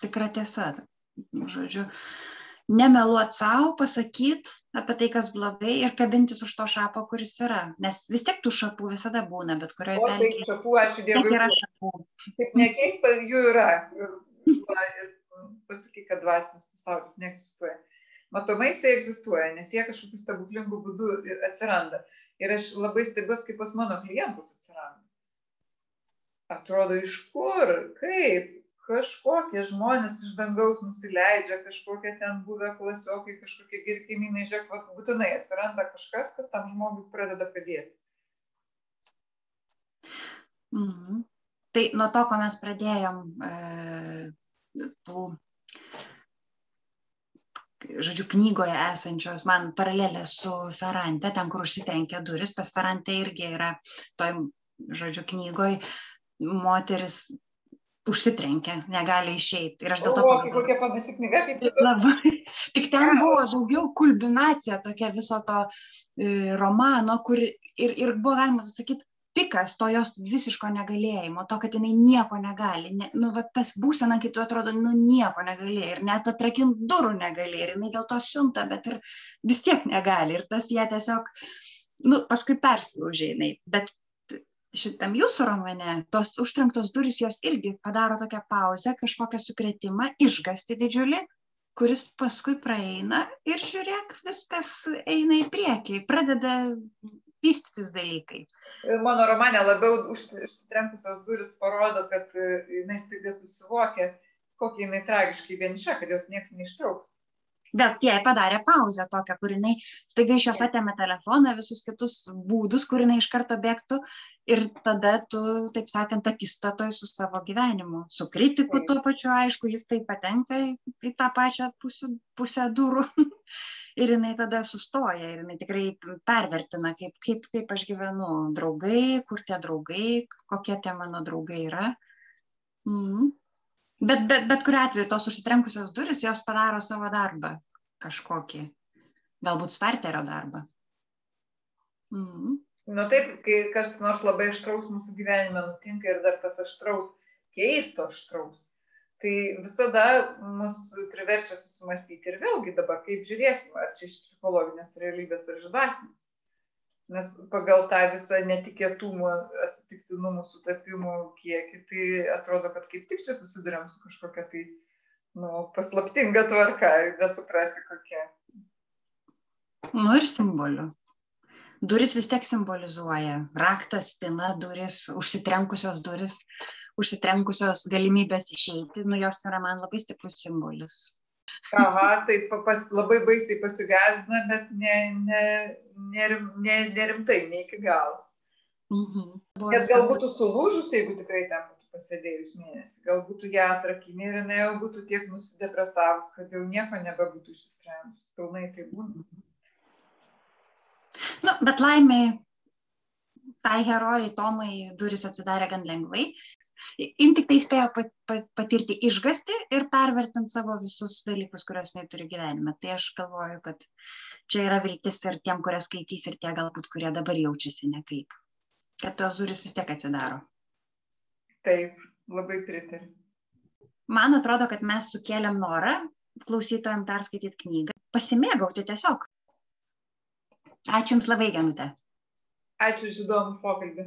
tikra tiesa. Žodžiu, nemeluot savo, pasakyt apie tai, kas blogai ir kabintis už to šapo, kuris yra. Nes vis tiek tų šapų visada būna, bet kurioje pelkėje. Taip, šapų, ačiū Dievui. Yra šapų. Taip nekeista, jų yra. Ir, [laughs] ir pasakyk, kad dvasinis pasaulis neegzistuoja. Matomai jisai egzistuoja, nes jie kažkokiu stebuklingu būdu atsiranda. Ir aš labai stebiuosi, kaip pas mano klientus atsiranda. Atrodo, iš kur, kaip, kažkokie žmonės iš dangaus nusileidžia, kažkokie ten buvę klasiokai, kažkokie girkimynai, žiūrėk, būtinai atsiranda kažkas, kas tam žmogui pradeda padėti. Mhm. Tai nuo to, ko mes pradėjom, e, tų, žodžiu, knygoje esančios, man paralelė su Ferrante, ten, kur užsitrenkia duris, pas Ferrante irgi yra toj, žodžiu, knygoj moteris užsitrenkia, negali išeiti. Ir aš dėl to... O, kokia panaši knyga, kaip. Labai. [laughs] Tik ten buvo daugiau kulminacija tokia viso to e, romano, kur ir, ir buvo galima sakyti, pikas to jos visiško negalėjimo, to, kad jinai nieko negali. Ne, nu, va, tas būsena, kai tu atrodo, nu, nieko negali ir net atrakinti durų negali ir jinai dėl to siunta, bet ir vis tiek negali. Ir tas ją tiesiog, nu, paskui persilaužė jinai. Bet šitam jūsų romane, tos užtrenktos durys jos irgi padaro tokią pauzę, kažkokią sukretimą, išgasti didžiulį, kuris paskui praeina ir žiūrėk, viskas eina į priekį, pradeda vystytis dalykai. Mano romane labiau užsitrenkusios duris parodo, kad e, jinai staiga susivokia, kokia jinai tragiškai vieniša, kad jos niekas neištrauks. Bet jai padarė pauzę tokią, kur jinai staiga iš jos atėmė telefoną, visus kitus būdus, kur jinai iš karto bėgtų ir tada tu, taip sakant, akistatoj su savo gyvenimu. Su kritiku tuo pačiu, aišku, jis taip patenka į, į tą pačią pusę, pusę durų. [laughs] ir jinai tada sustoja ir jinai tikrai pervertina, kaip, kaip, kaip aš gyvenu, draugai, kur tie draugai, kokie tie mano draugai yra. Mm. Bet, bet, bet kuriu atveju tos užsitrenkusios duris, jos padaro savo darbą kažkokį, galbūt starterio darbą. Mm. Na taip, kai kas nors labai aštraus mūsų gyvenime nutinka ir dar tas aštraus, keisto aštraus, tai visada mus priverčia susimastyti ir vėlgi dabar kaip žiūrėsim, ar čia iš psichologinės realybės ar iš dvasinės. Nes pagal tą visą netikėtumų, atsitiktinumų, sutapimų kiekį, tai atrodo, kad kaip tik čia susidurėm su kažkokia tai nu, paslaptinga tvarka, nesuprasi kokia. Nu ir simbolių duris vis tiek simbolizuoja. Raktas spyna durys užsitrenkusios durys užsitrenkusios galimybės išeiti. Nu jos yra man labai stiprus simbolis aha tai pas labai baisiai pasigąsdina bet ne ne nerim ne nerimtai ne iki galo mhm. nes gal būtų sulūžus jeigu tikrai ten būtų pasėdėjus mėnesį gal būtų ją atrakinę ir jinai jau būtų tiek nusidepresavus kad jau nieko nebebūtų išsisprendus pilnai tai būna. Nu, bet laimiai tai herojai Tomai duris atsidarė gan lengvai. Jin tik tai spėjo patirti išgasti ir pervertinti savo visus dalykus, kuriuos jinai turi gyvenime. Tai aš galvoju, kad čia yra viltis ir tiem, kurie skaitys, ir tie galbūt, kurie dabar jaučiasi nekaip. Kad tos duris vis tiek atsidaro. Taip, labai pritariu. Man atrodo, kad mes sukėlėm norą klausytojams perskaityti knygą, pasimėgauti tiesiog. Ačiū Jums labai, Genute. Ačiū už įdomų pokalbį.